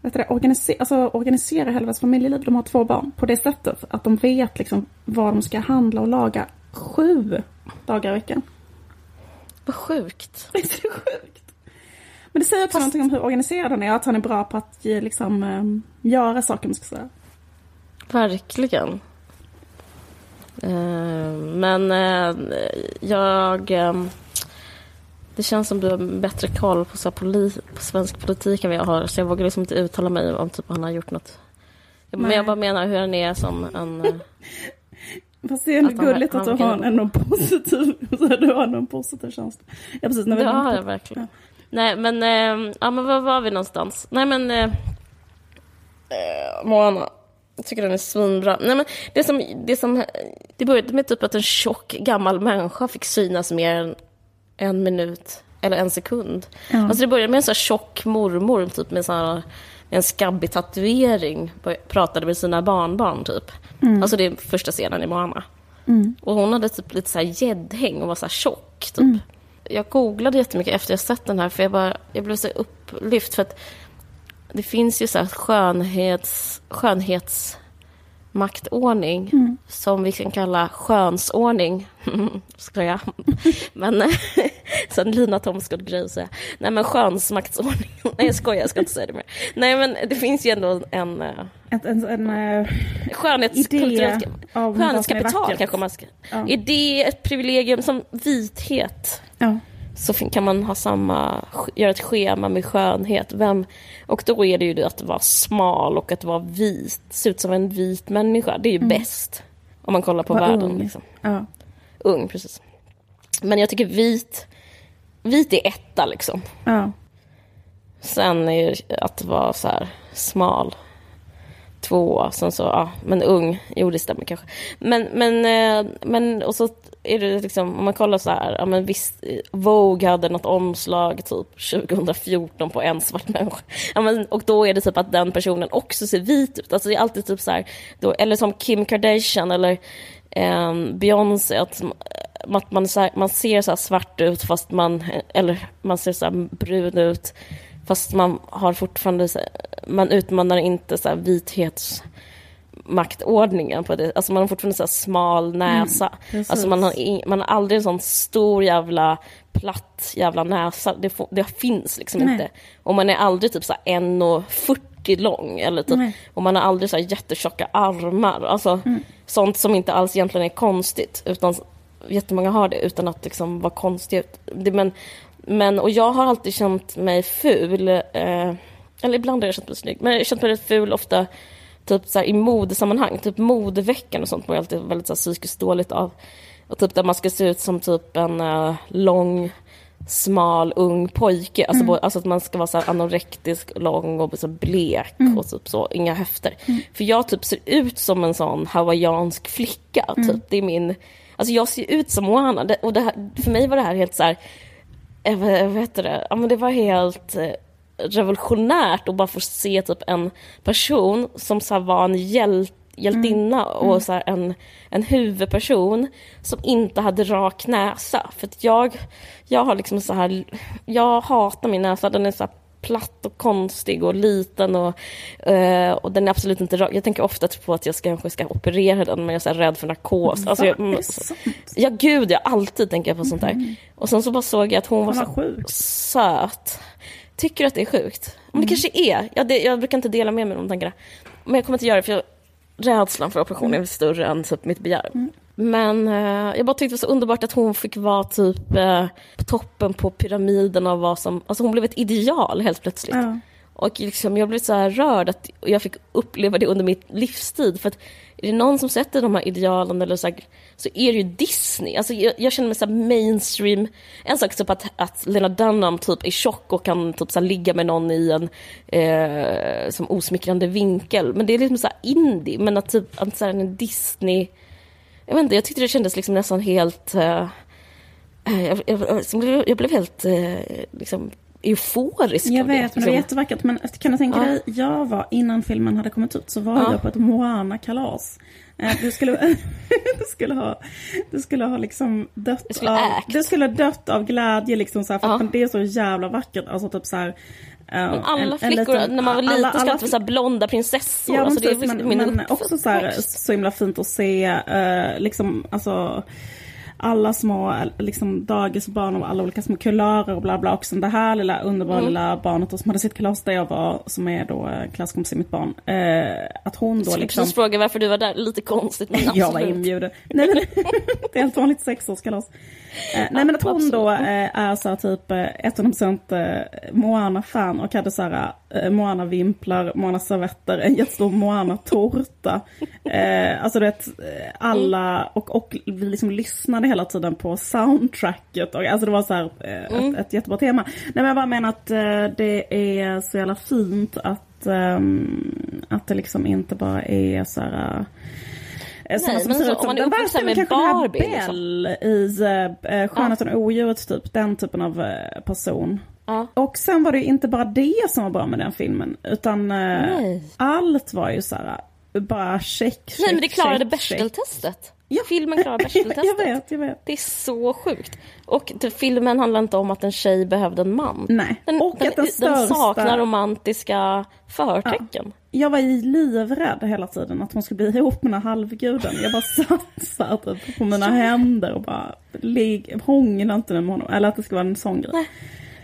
vet det, organiser, alltså, organiserar hela deras familjeliv. De har två barn på det sättet att de vet liksom vad de ska handla och laga sju dagar i veckan. Vad sjukt. <laughs> Det är så sjukt. Men det säger också Fast... någonting om hur organiserad han är, att han är bra på att liksom, um, göra saker man ska säga. Verkligen. Eh, men eh, jag... Eh, det känns som du har bättre koll på, så på svensk politik än vad jag har. Så jag vågar liksom inte uttala mig om typ han har gjort något. Men jag bara menar hur han är som en... <laughs> Fast det är ändå gulligt att <laughs> du har en positiv, du har någon positiv känsla. Ja, precis. När det har jag verkligen. Ja. Nej, men, ja, men var var vi någonstans? Nej, men... Eh, Moana. Jag tycker den är svinbra. Nej, men det, som, det, som, det började med typ att en tjock gammal människa fick synas mer än en minut eller en sekund. Ja. Alltså det började med en så tjock mormor typ med så här, en skabbig tatuering. Pratade med sina barnbarn typ. Mm. Alltså det är första scenen i Moana. Mm. Och hon hade typ lite så här gäddhäng och var så här tjock typ. Mm. Jag googlade jättemycket efter jag sett den här för jag, bara, jag blev så upplyft för att det finns ju så här skönhets, skönhetsmaktordning mm. som vi kan kalla skönsordning. <laughs> Skojar. men <laughs> sen Lina Thomsgård-grej säga. Nej men skönsmaktsordning. <laughs> Nej jag skojar, jag ska inte säga det mer. Nej men det finns ju ändå en... Eh, en, en, en, en skönhetskulturellt... Skönhetskapital kanske man ska... Ja. Är det ett privilegium som vithet? Ja så kan man ha samma, göra ett schema med skönhet. Vem, och då är det ju det att vara smal och att vara vit, se ut som en vit människa. Det är ju mm. bäst. Om man kollar på Var världen. Ung. Liksom. Ja. ung, precis. Men jag tycker vit, vit är etta liksom. Ja. Sen är att vara så här smal två, sen så, ja, men ung, jo det stämmer kanske. Men, men, eh, men och så är det liksom, om man kollar så här, ja men visst, Vogue hade något omslag typ 2014 på en svart människa. Ja, men, och då är det typ att den personen också ser vit ut. Alltså det är alltid typ så här, då, eller som Kim Kardashian eller eh, Beyoncé, att, eh, att man, så här, man ser så svart ut fast man, eller man ser så brun ut fast man har fortfarande, man utmanar inte så här vithets maktordningen på det. Alltså man har fortfarande så smal näsa. Mm, alltså man har, man har aldrig en sån stor jävla platt jävla näsa. Det, får, det finns liksom Nej. inte. Och man är aldrig typ så 1,40 lång. Eller typ, och man har aldrig så här jättetjocka armar. Alltså mm. sånt som inte alls egentligen är konstigt. Utan jättemånga har det utan att liksom vara konstigt. Det, men, men, och jag har alltid känt mig ful. Eh, eller ibland har jag känt mig snygg. Men jag har känt mig rätt ful ofta typ så här, i modesammanhang, typ modeveckan och sånt mår jag alltid väldigt så här, psykiskt dåligt av. Och typ där man ska se ut som typ en uh, lång, smal, ung pojke. Alltså, mm. alltså att man ska vara så här anorektisk, lång och så blek mm. och typ så, inga höfter. Mm. För jag typ ser ut som en sån hawaiiansk flicka, mm. typ. Det är min... Alltså jag ser ut som Moana. Och det här, för mig var det här helt så här... Jag vet det? Ja men det var helt... Eh, revolutionärt att bara få se typ en person som så var en hjälte hjältinna mm. och så en, en huvudperson som inte hade rak näsa. För att jag, jag har liksom så här, jag hatar min näsa, den är så platt och konstig och liten och, uh, och den är absolut inte rak. Jag tänker ofta på att jag ska, kanske ska operera den men jag är så rädd för narkos. Mm, alltså, jag, mm, ja gud, jag alltid tänker jag på sånt där. Mm. Och sen så bara såg jag att hon var, var så sjuk. söt. Tycker du att det är sjukt? Men det mm. kanske är. Ja, det, jag brukar inte dela med mig av de tankarna. Men jag kommer inte göra det för jag, rädslan för operation är större än typ mitt begär. Men eh, jag bara tyckte det var så underbart att hon fick vara typ eh, på toppen på pyramiden av vad som... Alltså hon blev ett ideal helt plötsligt. Ja. Och liksom, jag blev så här rörd att jag fick uppleva det under mitt livstid. För att är det någon som sätter de här idealen eller så, här, så är det ju Disney. Alltså jag, jag känner mig så mainstream. En sak är typ att, att Lena Dunham typ är tjock och kan typ så ligga med någon i en eh, som osmickrande vinkel. Men det är liksom så indie. Men att typ att så här, en Disney... Jag vet inte, jag tyckte det kändes liksom nästan helt... Eh, jag, jag, jag, blev helt eh, liksom, euforisk. Jag vet, det, liksom. det var jättevackert. Men kan du tänka ja. dig, jag var, innan filmen hade kommit ut, så var ja. jag på ett Moana-kalas. Eh, du skulle, <laughs> du skulle ha, du skulle ha liksom dött av, du skulle ha dött av glädje liksom så här, för ja. att det är så jävla vackert. Alltså typ så här, men alla en, flickor, en liten, när man var liten, alla, alla, skulle vara blonda prinsessor. Ja, alltså, det är men, men också så, här, så himla fint att se, uh, liksom, alltså alla små liksom, dagisbarn av alla olika små kulörer och bla bla. Och sen det här lilla underbara mm. lilla barnet då, som hade sitt kalas där jag var, som är då eh, klasskompis till mitt barn. Eh, att hon då så liksom... Så fråga varför du var där, lite konstigt men absolut. <laughs> jag var inbjuden. Nej men, <laughs> det är helt vanligt sexårskalas. Eh, nej men att hon då eh, är så här, typ 100% eh, eh, Moana-fan och hade så här eh, Moana-vimplar, Moana-servetter, en jättestor Moana-tårta. Eh, alltså du vet, alla, och, och vi liksom lyssnade hela tiden på soundtracket. Och, alltså det var så här, eh, mm. ett, ett jättebra tema. Nej men jag bara menar att eh, det är så jävla fint att, um, att det liksom inte bara är så här Nej, som ser ut som, om man är uppvuxen med Barbie. Bell liksom. i uh, Skönheten och odjuret typ, den typen av person. Ja. Och sen var det ju inte bara det som var bra med den filmen, utan uh, allt var ju så här, bara check, check, Nej men det klarade Bechdel-testet. Ja. Filmen klarar <laughs> Bechdel-testet. jag vet, jag vet. Det är så sjukt. Och filmen handlar inte om att en tjej behövde en man. Nej. Den, och den, att den, största... den saknar romantiska förtecken. Ja. Jag var livrädd hela tiden att hon skulle bli ihop med den här halvguden. Jag bara <laughs> satt så här, typ, på mina händer och bara hånglade inte med honom. Eller att det skulle vara en sån grej. Nej.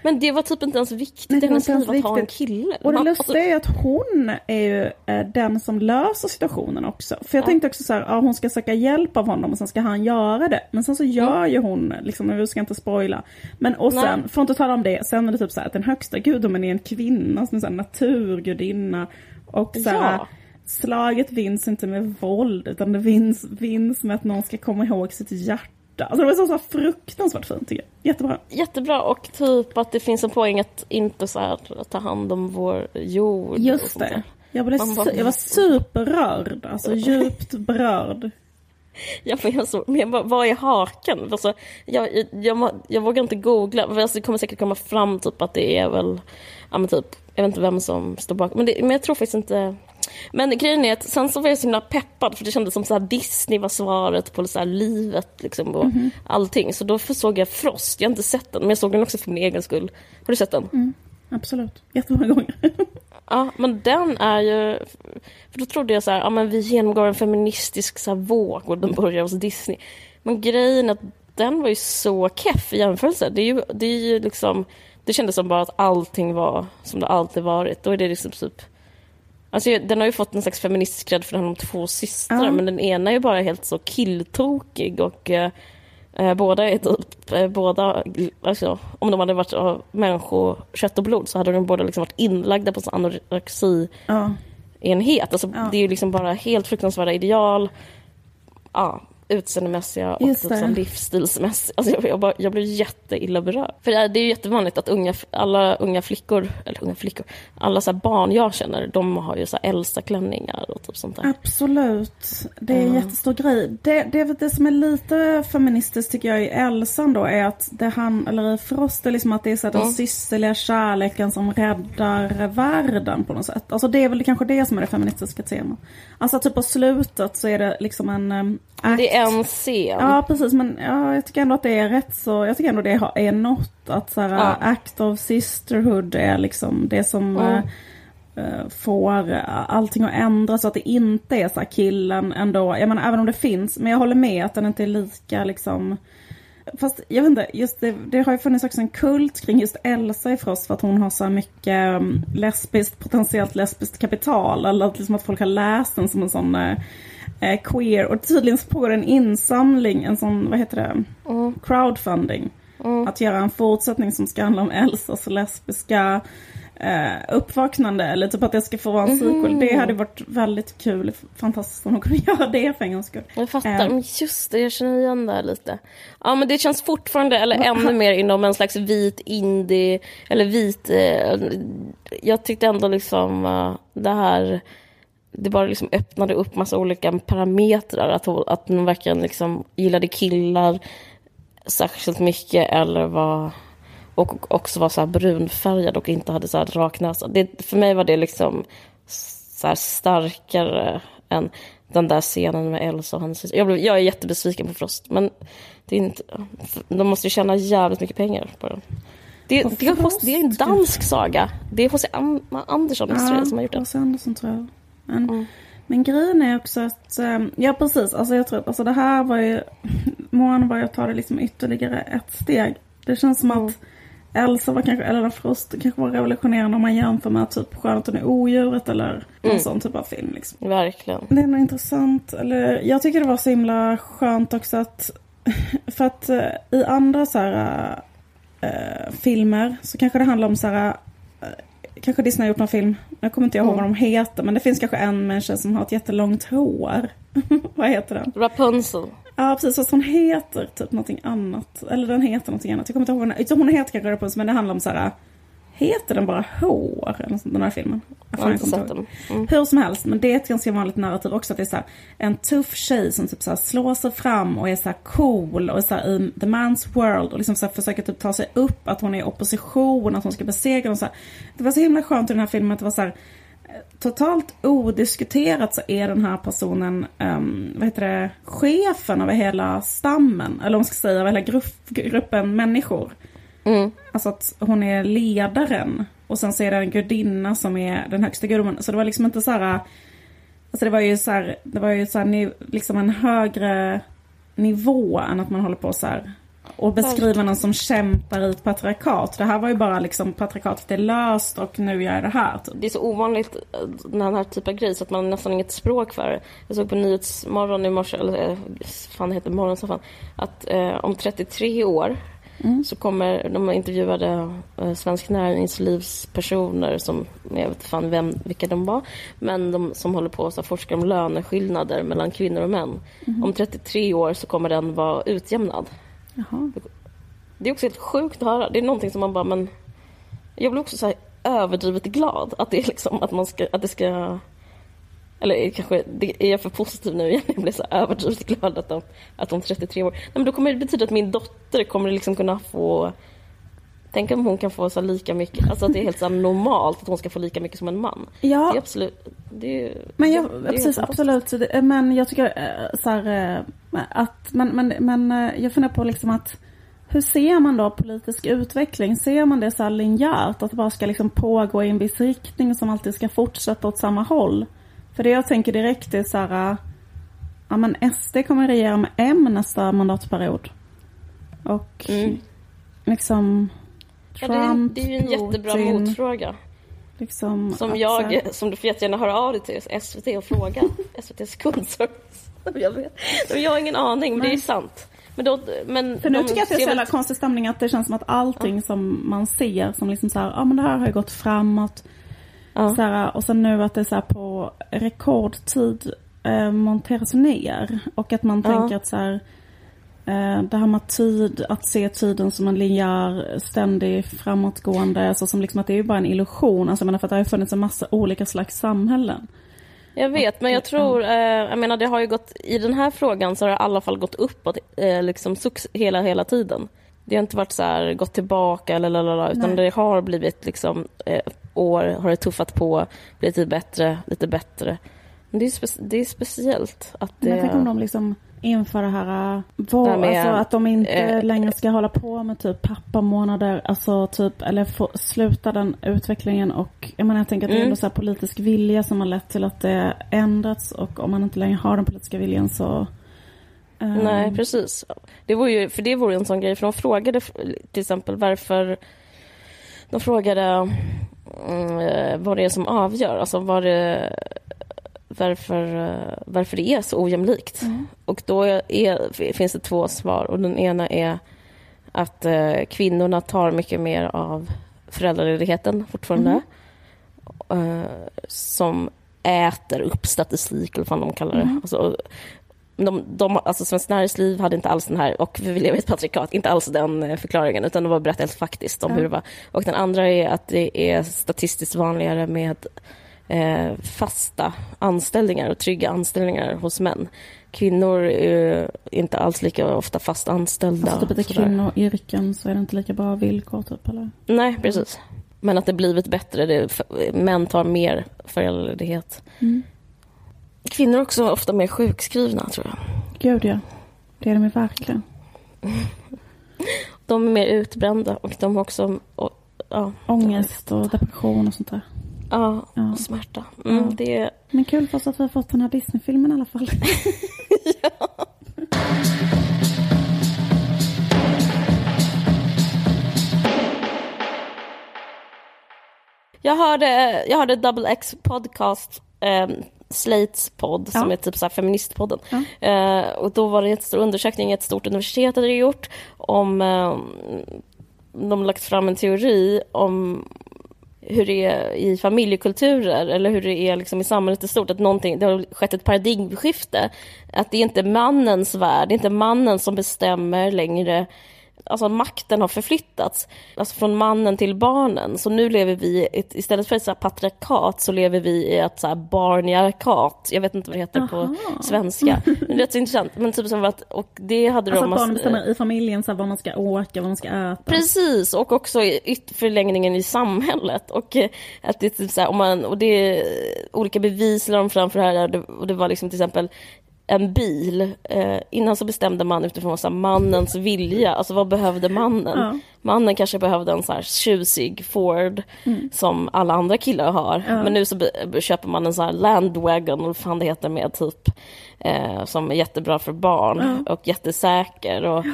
Men det var typ inte ens viktigt i hennes liv att ha en kille. Och det lustiga är att hon är ju eh, den som löser situationen också. För jag ja. tänkte också så här, ja, hon ska söka hjälp av honom och sen ska han göra det. Men sen så gör mm. ju hon, liksom, vi ska inte spoila. Men och sen, får inte tala om det, sen är det typ så här att den högsta gudomen är en kvinna som är en naturgudinna. Och så här, ja. slaget vinns inte med våld utan det vinns, vinns med att någon ska komma ihåg sitt hjärta Alltså det var så, så fruktansvärt fint tycker jag. Jättebra. Jättebra och typ att det finns en poäng att inte så här, ta hand om vår jord. Just det. Jag, blev bara, jag var superrörd, alltså djupt berörd. <laughs> Ja, men jag så, men vad är haken? Alltså, jag, jag, jag, jag vågar inte googla, alltså, det kommer säkert komma fram typ att det är väl, ja men typ, jag vet inte vem som står bakom, men, det, men jag tror faktiskt inte, men grejen är att sen så var jag så himla peppad för det kändes som så här Disney var svaret på så här livet liksom och mm allting. Så då såg jag Frost, jag har inte sett den men jag såg den också för min egen skull. Har du sett den? Mm, absolut, jättemånga gånger. <laughs> ja, men den är ju... För då trodde jag så här, ja men vi genomgår en feministisk så våg och den börjar hos Disney. Men grejen är att den var ju så keff i jämförelse. Det är ju, det är ju liksom... Det kändes som bara att allting var som det alltid varit. Då är det liksom typ Alltså, den har ju fått en slags feministisk cred för den har två systrar, ja. men den ena är ju bara helt så killtokig och eh, eh båda är typ, eh, båda, alltså, om de hade varit av människokött och blod så hade de båda liksom varit inlagda på en anorexi ja. enhet. Alltså, ja. Det är ju liksom bara helt fruktansvärda ideal. Ja. Utseendemässiga och så livsstilsmässiga. Alltså jag, jag, bara, jag blev jätteilla berörd. För det är, det är jättevanligt att unga, alla unga flickor, eller unga flickor, alla så barn jag känner, de har ju så Elsa-klänningar och typ sånt där. Absolut. Det är en jättestor grej. Det, det, det som är lite feministiskt tycker jag i Elsan då är att det han, eller i Frost, är liksom att det är så här, mm. den systerliga kärleken som räddar världen på något sätt. Alltså det är väl kanske det som är det feministiska temat. Alltså typ på slutet så är det liksom en. Det är en scen. Ja precis men ja, jag tycker ändå att det är rätt så, jag tycker ändå det är något att så här, ja. act of sisterhood är liksom det som mm. uh, får allting att ändras så att det inte är så här killen ändå. Jag menar även om det finns, men jag håller med att den inte är lika liksom Fast jag vet inte, just det, det har ju funnits också en kult kring just Elsa i Frost för att hon har så mycket um, lesbiskt, potentiellt lesbiskt kapital. Eller att, liksom att folk har läst den som en sån uh, queer. Och tydligen så pågår en insamling, en sån, vad heter det, mm. crowdfunding. Mm. Att göra en fortsättning som ska handla om Elsas lesbiska eh, uppvaknande eller typ att det ska få vara en sequel. Mm. Det hade varit väldigt kul, fantastiskt om de kunde <laughs> göra det för en gångs skull. Jag fattar, eh. just det, jag känner igen det här lite. Ja men det känns fortfarande, eller ännu mer inom en slags vit indie, eller vit, eh, jag tyckte ändå liksom uh, det här det bara liksom öppnade upp massa olika parametrar. Att hon, att hon verkligen liksom gillade killar särskilt mycket eller var och också var så brunfärgad och inte hade så här rak näsa. Det, för mig var det liksom så starkare än den där scenen med Elsa och hennes jag, blev, jag är jättebesviken på Frost, men det är inte, de måste ju tjäna jävligt mycket pengar på den. Det, det, det är en dansk saga. Det är H.C. Andersson ja, som har gjort den. H.C. Andersson tror jag. Men, mm. men grejen är också att, ehm, ja precis, alltså jag tror, alltså det här var ju, <laughs> Moana var ju att ta det liksom ytterligare ett steg. Det känns som mm. att Elsa var kanske, eller Frost kanske var revolutionerande om man jämför med typ Skönheten och odjuret eller någon mm. sån typ av film. Liksom. Verkligen. Det är nog intressant. Eller, jag tycker det var så himla skönt också att, <laughs> för att uh, i andra så här, uh, filmer så kanske det handlar om så här, kanske Disney har gjort någon film, jag kommer inte ihåg mm. vad de heter, men det finns kanske en människa som har ett jättelångt hår. <laughs> vad heter den? Rapunzel. Ja precis, fast hon heter typ någonting annat. Eller den heter någonting annat. Jag kommer inte ihåg vad den, hon heter kanske Rapunzel men det handlar om så här. Heter den bara Hår? Eller sånt, den här filmen. Jag har inte sett den. Mm. Hur som helst, men det är ett ganska vanligt narrativ också. Att det är så här, en tuff tjej som typ så här slår sig fram och är så cool och är så här i the man's world. Och liksom så försöker typ ta sig upp. Att hon är i opposition, att hon ska besegra. Här. Det var så himla skönt i den här filmen att det var så här totalt odiskuterat så är den här personen, um, vad heter det, chefen över hela stammen. Eller om man ska säga, över hela grupp, gruppen människor. Mm. Alltså att hon är ledaren. Och sen så är det en gudinna som är den högsta guddomen. Så det var liksom inte så här, alltså det var ju så här, det var ju så här, liksom en högre nivå än att man håller på så här och beskriva någon som kämpar i ett patriarkat. Det här var ju bara liksom patriarkatet är löst och nu gör jag det här. Typ. Det är så ovanligt eh, den här typen av grej så att man nästan inget språk för det. Jag såg på Nyhetsmorgon i morse, eller eh, fan det heter morgonsoffan, att eh, om 33 år Mm. så kommer de intervjuade eh, Svensk Näringslivs personer som, jag vet fan vem, vilka de var, men de som håller på att forska om löneskillnader mellan kvinnor och män. Mm. Om 33 år så kommer den vara utjämnad. Jaha. Det är också helt sjukt att höra. Det är någonting som man bara, men... Jag blir också så överdrivet glad att det är liksom att man ska, att det ska... Eller kanske, det är jag för positiv nu igen? <laughs> Jag blir så överdrivet glad att de, att de 33 år... Nej, men då kommer det betyda att min dotter kommer liksom kunna få... Tänk om hon kan få så lika mycket, alltså att det är helt så normalt att hon ska få lika mycket som en man. Ja. Det är absolut, det är, men jag, det är precis, absolut. Men jag tycker eh, så här, eh, att, men, men, men eh, jag funderar på liksom att hur ser man då politisk utveckling? Ser man det så här linjärt? Att det bara ska liksom pågå i en viss riktning som alltid ska fortsätta åt samma håll? För det jag tänker direkt är så här, ja men SD kommer regera med M nästa mandatperiod. Och mm. liksom Trump, ja, det, är, det är ju en jättebra Putin, motfråga. Liksom, som jag, här... som du får jättegärna höra av dig till SVT och fråga. <laughs> SVTs kundservice. <laughs> Jag, vet. jag har ingen aning, men det är sant. Men då, men För nu tycker jag att det är så jävla konstig stämning att det känns som att allting ja. som man ser som liksom så här, ja men det här har ju gått framåt. Ja. Så här, och sen nu att det är så här på rekordtid eh, monteras ner. Och att man Ja. tänker att så här, eh, det här med tid, att se tiden som en linjär, ständig framåtgående, alltså som liksom att det är ju bara en illusion. Alltså jag menar för att det har funnits en massa olika slags samhällen. Jag vet, men jag tror, eh, jag menar det har ju gått, i den här frågan så har det i alla fall gått uppåt eh, liksom hela, hela tiden. Det har inte varit så här, gått tillbaka eller lalala, utan Nej. det har blivit liksom, eh, år har det tuffat på, blivit lite bättre, lite bättre. Men det är, spe, det är speciellt att det... Men tänk om de liksom inför det här, äh, vår, Det här med, alltså att de inte eh, längre ska hålla på med typ pappamånader, alltså typ, eller få, sluta den utvecklingen och jag menar jag tänker att det är Mm. ändå så här politisk vilja som har lett till att det ändrats och om man inte längre har den politiska viljan så eh, Nej, precis. Det vore ju, för det vore en sån grej, för de frågade till exempel varför... De frågade mm, eh, vad det är som avgör, alltså vad det, varför, eh, varför det är så ojämlikt. Mm. Och då är, finns det två svar och den ena är att eh, kvinnorna tar mycket mer av föräldraledigheten fortfarande. Eh, som äter upp statistik eller vad de kallar det. Alltså, de, de, alltså Svenskt Näringsliv hade inte alls den här, och vi lever i ett patriarkat, inte alls den eh, förklaringen, utan de var berättat helt faktiskt om Ja. hur det var. Och den andra är att det är statistiskt vanligare med eh, fasta anställningar och trygga anställningar hos män. Kvinnor är inte alls lika ofta fast anställda. Alltså typ kvinnoyrken så är det inte lika bra villkor typ eller? Nej, precis. Men att det blivit bättre. Det, män tar mer föräldraledighet. Mm. Kvinnor är också ofta mer sjukskrivna, tror jag. Gud ja, det är de ju verkligen. De är mer utbrända och de har också... Och, ja, Ångest och depression och sånt där. ja, Ja. smärta. Mm, Ja. Det är... Men kul för oss att vi har fått den här Disney-filmen i alla fall. <laughs> Jag hörde, jag hörde Double X podcast, eh, Slates podd, som Ja. är typ så feministpodden. Ja. Eh, och då var det en stor undersökning, ett stort universitet hade gjort, om eh, de lagt fram en teori om hur det är i familjekulturer eller hur det är liksom i samhället i stort. Att någonting, det har skett ett paradigmskifte. Att det är inte mannens värld, det är inte mannen som bestämmer längre. Alltså makten har förflyttats alltså från mannen till barnen. Så nu lever vi, istället för ett så patriarkat så lever vi i ett så här barniarkat. Jag vet inte vad det heter på Aha. svenska. Men det är rätt så intressant. Men typ som att, och det hade Alltså de... att barnen mass- bestämmer i familjen så här, vad man ska åka, vad man ska äta. Precis, och också i förlängningen i samhället. Och eh, att det är typ så här, om man, och det är olika bevis la de fram för det här. Och det var liksom till exempel en bil. Eh, innan så bestämde man utifrån så här, mannens vilja. Alltså vad behövde mannen? Ja. Mannen kanske behövde en så här tjusig Ford som alla andra killar har. Mm. Ja. Men nu så köper man en så här Landwagon, eller fan det heter med typ. Eh, som är jättebra för barn och jättesäker. Och,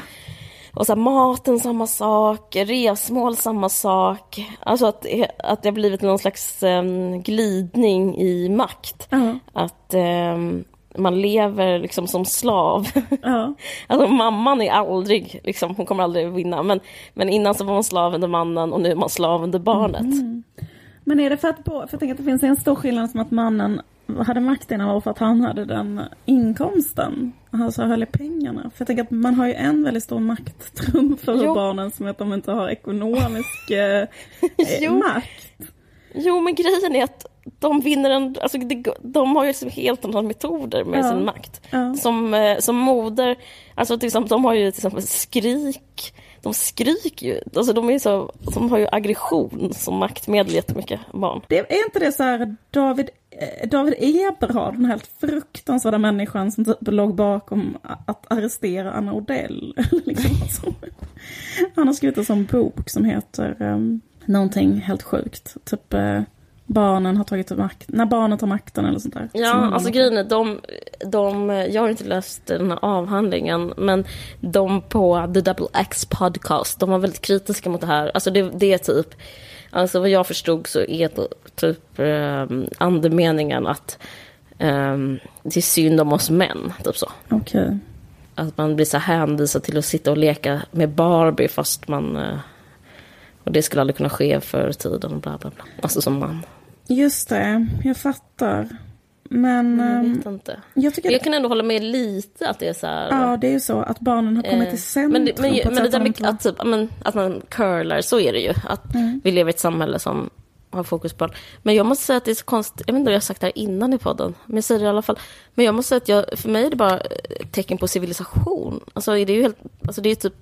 och så här, maten samma sak, resmål samma sak. Alltså att, att det har blivit någon slags em, glidning i makt. Ja, Att em, man lever liksom som slav. ja. <laughs> Alltså mamman är aldrig, liksom, hon kommer aldrig vinna. Men, men innan så var man slav under mannen och nu är man slav under barnet. Mm. Men är det för att, på, för jag tänker att det finns en stor skillnad som att mannen hade makt innan var för att han hade den inkomsten. Alltså höll i pengarna. För jag tänker att man har ju en väldigt stor makttrumf över barnen som att de inte har ekonomisk <laughs> eh, makt. Jo, men grejen är att de vinner en... Alltså det, de har ju liksom helt andra metoder med Ja. sin makt. Ja. Som, eh, som moder, alltså till exempel, de har ju till exempel skrik. De skriker ju. Alltså de, är så, de har ju aggression som maktmedel jättemycket, barn. Det, är inte det så här David, eh, David Eberhard, den helt fruktansvärda människan som typ låg bakom att arrestera Anna Odell? <laughs> liksom, alltså. Han har skrivit en sån bok som heter um, någonting helt sjukt. Typ eh, barnen har tagit makt, när barnen tar makten eller sånt där. Ja, handlar alltså grejen är, de, de, jag har inte läst den här avhandlingen, men de på The Double X podcast, de var väldigt kritiska mot det här. Alltså det, det är typ, alltså vad jag förstod så är det typ um, andemeningen att um, det är synd om oss män, typ så. Okej. Att man blir så hänvisad till att sitta och leka med Barbie fast man... eh, Och det skulle aldrig kunna ske förr i tiden och bla bla bla. Alltså som man. Just det, jag fattar. Men Jag ehm, vet inte. jag tycker... Jag kan ändå hålla med lite att det är så här... Ja, det är ju så att barnen har kommit Eh, i centrum Men, det, men, på ett men det där med att, typ, men, att man curlar, så är det ju. Att Mm. vi lever i ett samhälle som har fokus på barn. Men jag måste säga att det är så konstigt, jag vet inte om jag har sagt det här innan i podden, men jag säger det i alla fall. Men jag måste säga att jag, för mig är det bara ett tecken på civilisation. Alltså det är ju helt, alltså det är typ,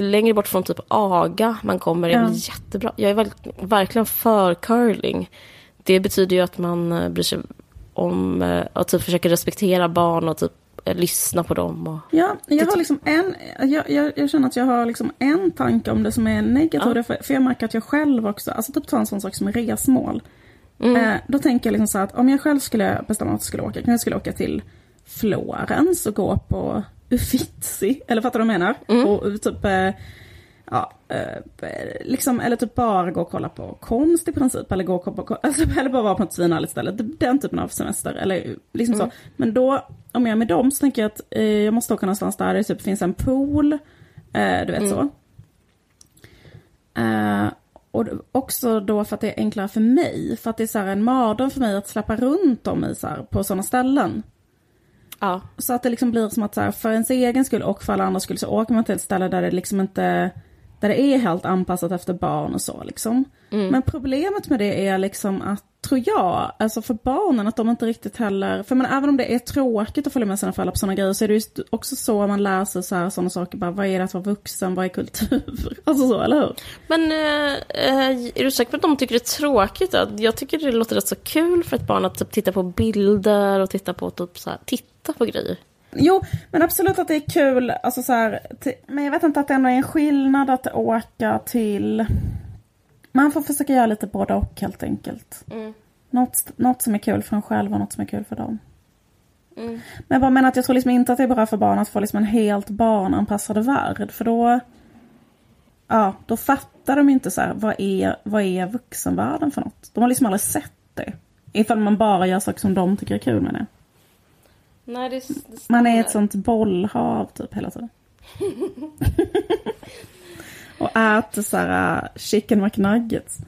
ju längre bort från typ aga man kommer, är Ja. väl jättebra. Jag är väl, verkligen för curling. Det betyder ju att man eh, bryr sig om, eh, och typ försöker respektera barn och typ eh, lyssna på dem. Och, Ja, jag har liksom en, jag, jag, jag känner att jag har liksom en tanke om det som är negativ. Ja. För, för jag märker att jag själv också, alltså typ ta en sån sak som resmål. Mm. Eh, då tänker jag liksom så att om jag själv skulle bestämma att jag skulle åka, kanske jag skulle åka till Florens och gå på Uffizi, eller fattar du vad jag menar? Mm. Och typ, eh, ja, eh, liksom, eller typ bara gå och kolla på konst i princip, eller gå och kolla på, <laughs> alltså, eller bara vara på ett svinhärligt ställe, den typen av semester, eller liksom så. Men då, om jag är med dem så tänker jag att eh, jag måste åka någonstans där det typ finns en pool, eh, du vet så. Eh, och också då för att det är enklare för mig, för att det är så här en mardröm för mig att släppa runt dem i så här, på sådana ställen. Ja. Så att det liksom blir som att så här, för ens egen skull och för alla andra skull så åker man till ett ställe där det liksom inte där det är helt anpassat efter barn och så liksom. Men problemet med det är liksom att, tror jag, alltså för barnen att de inte riktigt heller, för men även om det är tråkigt att följa med sina föräldrar på sådana grejer så är det just också så man lär sig så här, sådana saker, bara vad är det att vara vuxen, vad är kultur? <laughs> Alltså så, eller hur? Men eh, eh, är du säker på att de tycker det är tråkigt? Då? Jag tycker det låter rätt så kul för ett barn att typ, titta på bilder och titta på, typ, så här, titta på grejer. Jo, men absolut att det är kul. Alltså så här, men jag vet inte att det ändå är en skillnad att åka till... Man får försöka göra lite både och helt enkelt. Mm. Något, något som är kul för en själv och något som är kul för dem. Mm. Men jag bara menar att jag tror liksom inte att det är bra för barn att få liksom en helt barnanpassad värld. För då... Ja, då fattar de inte så här, vad är, vad är vuxenvärlden för något? De har liksom aldrig sett det. Ifall man bara gör saker som de tycker är kul med det. Nej, det, det Man är ett sånt bollhav typ hela tiden. <laughs> och äter så här uh, chicken McNuggets.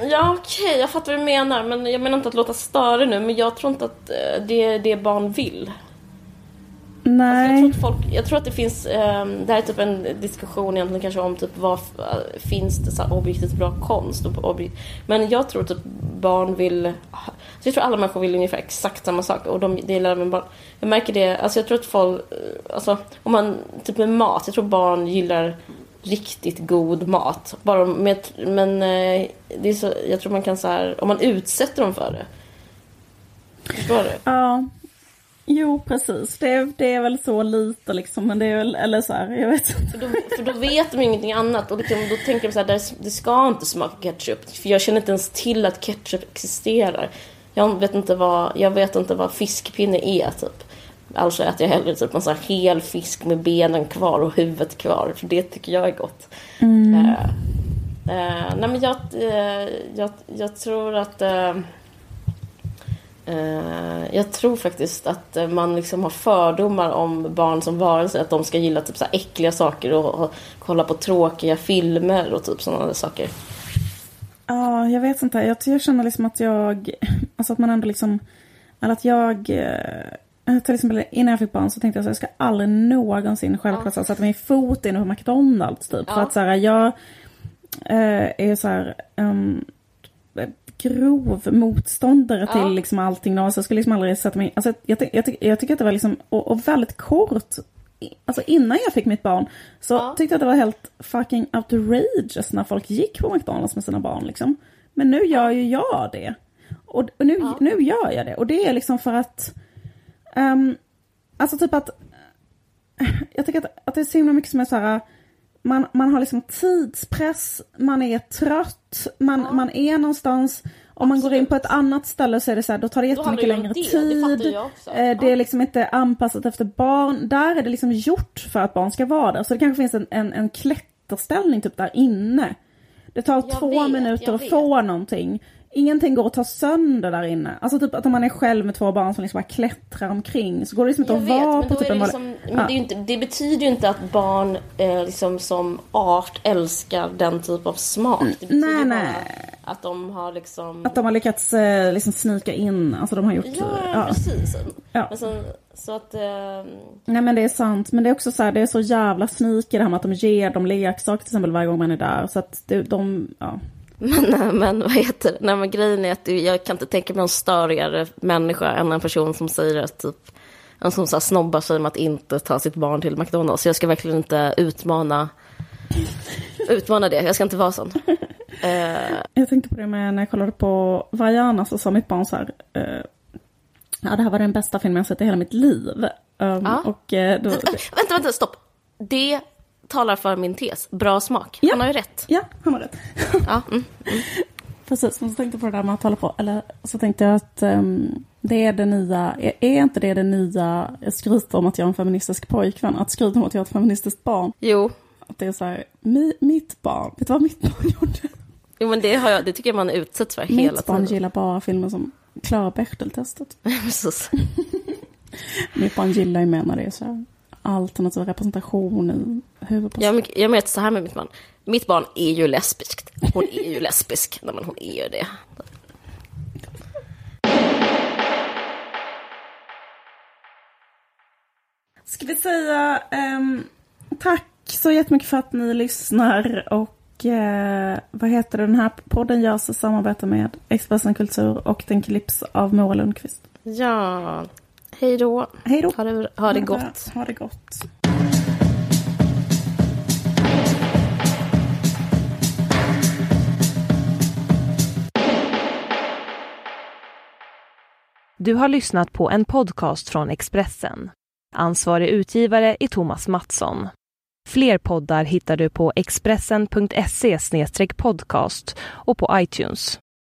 Ja, okej, jag fattar vad du menar. Men jag menar inte att låta störig nu, men jag tror inte att eh, det är det barn vill. Jag Nej. tror, att folk, jag tror att det finns, ehm, det här är typ en diskussion egentligen kanske om typ vad äh, finns det så objektivt bra konst och objekt, Men jag tror typ barn vill, så jag tror alla människor vill ungefär exakt samma sak och de, det gillar även barn. Jag märker det, alltså jag tror att folk, eh, alltså om man, typ med mat, jag tror barn gillar riktigt god mat. Bara med, men eh, det är så, jag tror man kan så här, om man utsätter dem för det. Förstår du? Ja. Jo, precis. Det är, det är väl så lite liksom. Men det är väl, eller så här, jag vet inte. För då, för då vet de ingenting annat och liksom, då tänker de så här, "Det- ska inte smaka ketchup. För jag känner inte ens till att ketchup existerar. Jag vet inte vad, jag vet inte vad fiskpinne är typ. Alltså äter jag hellre typ en sån här hel fisk med benen kvar och huvudet kvar. För det tycker jag är gott. Eh, eh, nej men jag, eh, jag, jag tror att jag tror faktiskt att eh, man liksom har fördomar om barn som varelser. Att de ska gilla typ så äckliga saker och, och kolla på tråkiga filmer och typ sådana saker. Ja, jag vet inte. Jag, jag känner liksom att jag, alltså att man ändå liksom, eller att jag, eh, till exempel innan jag fick barn så tänkte jag att jag ska aldrig någonsin självklart ja. sätta min fot in på McDonalds typ. Ja. För att så här, jag eh, är så här, um, grov motståndare Ja. till liksom allting. då. Så jag skulle liksom aldrig sätta mig, alltså jag, jag, ty- jag tycker att det var liksom, och, och väldigt kort Alltså innan jag fick mitt barn så Ja. tyckte jag att det var helt fucking outrageous när folk gick på McDonalds med sina barn liksom. Men nu gör ju jag det. Och, och nu, Ja. nu gör jag det. Och det är liksom för att... ehm, alltså typ att... Jag tycker att, att det är så himla mycket som är så här... Man, man har liksom tidspress, man är trött, man, Ja. man är någonstans. Om man går in på ett annat ställe så är det så här, då tar det jättemycket det längre det, det tid. jag också. Eh, Det är liksom inte anpassat efter barn. Där är det liksom gjort för att barn ska vara där. Så det kanske finns en, en, en klätterställning typ där inne. Det tar Jag två vet, minuter att få någonting. Ingenting går att ta sönder där inne. Alltså typ att om man är själv med två barn som liksom bara klättrar omkring så går det liksom inte Jag att vet, vara men, på typ en det, liksom, men Ja. det, är ju inte, det betyder ju inte att barn eh, liksom som art älskar den typ av smak. Det betyder Nej, nej. Att de har liksom... Att de har lyckats eh, liksom snika in, alltså de har gjort... Ja, ja. precis. Ja. Men sen, så att... Eh... Nej men det är sant, men det är också så här, det är så jävla sneaky det här med att de ger dem leksaker till exempel varje gång man är där. Så att det, de, ja. Men, men vad heter det? Nej, men grejen är att jag kan inte tänka mig någon störigare människa än en person som säger att typ en som så här snobbar sig med att inte ta sitt barn till McDonalds. Så jag ska verkligen inte utmana, utmana det. Jag ska inte vara sån. Uh... <laughs> Jag tänkte på det med när jag kollade på Vaiana så sa mitt barn så här. Uh, ja, det här var den bästa filmen jag sett i hela mitt liv. Um, ja. och, uh, då... Vänta, vänta, stopp. Det talar för min tes. Bra smak. Ja. Han har ju rätt. Ja, han har rätt. <laughs> ja, mm, mm. <laughs> Precis, men så tänkte jag på det där med att hålla på, eller så tänkte jag att um, det är det nya, är, är, inte det det nya skryt om att jag är en feministisk pojkvän? Att skryta om att jag är ett feministiskt barn? Jo. Att det är så här, mi, mitt barn, vet du vad mitt barn <laughs> gjorde? Jo men det, har jag, det tycker jag man utsätts för mitt hela tiden. Mitt barn gillar bara filmer som klarar Bechdel-testet. Precis. mitt barn gillar ju med när det är så här alternativ representation i huvudpersonen. Jag, jag menar så här med mitt barn. Mitt barn är ju lesbiskt. Hon är ju lesbisk. Nej, men hon är ju det. Ska vi säga um, tack så jättemycket för att ni lyssnar och uh, vad heter det, den här podden görs i samarbete med Expressen Kultur och den klipps av Moa Lundqvist. Ja, hej då. Hej då. Ha det, ha det gott. Ha det gott. Du har lyssnat på en podcast från Expressen. Ansvarig utgivare är Thomas Mattsson. Fler poddar hittar du på expressen.se podcast och på iTunes.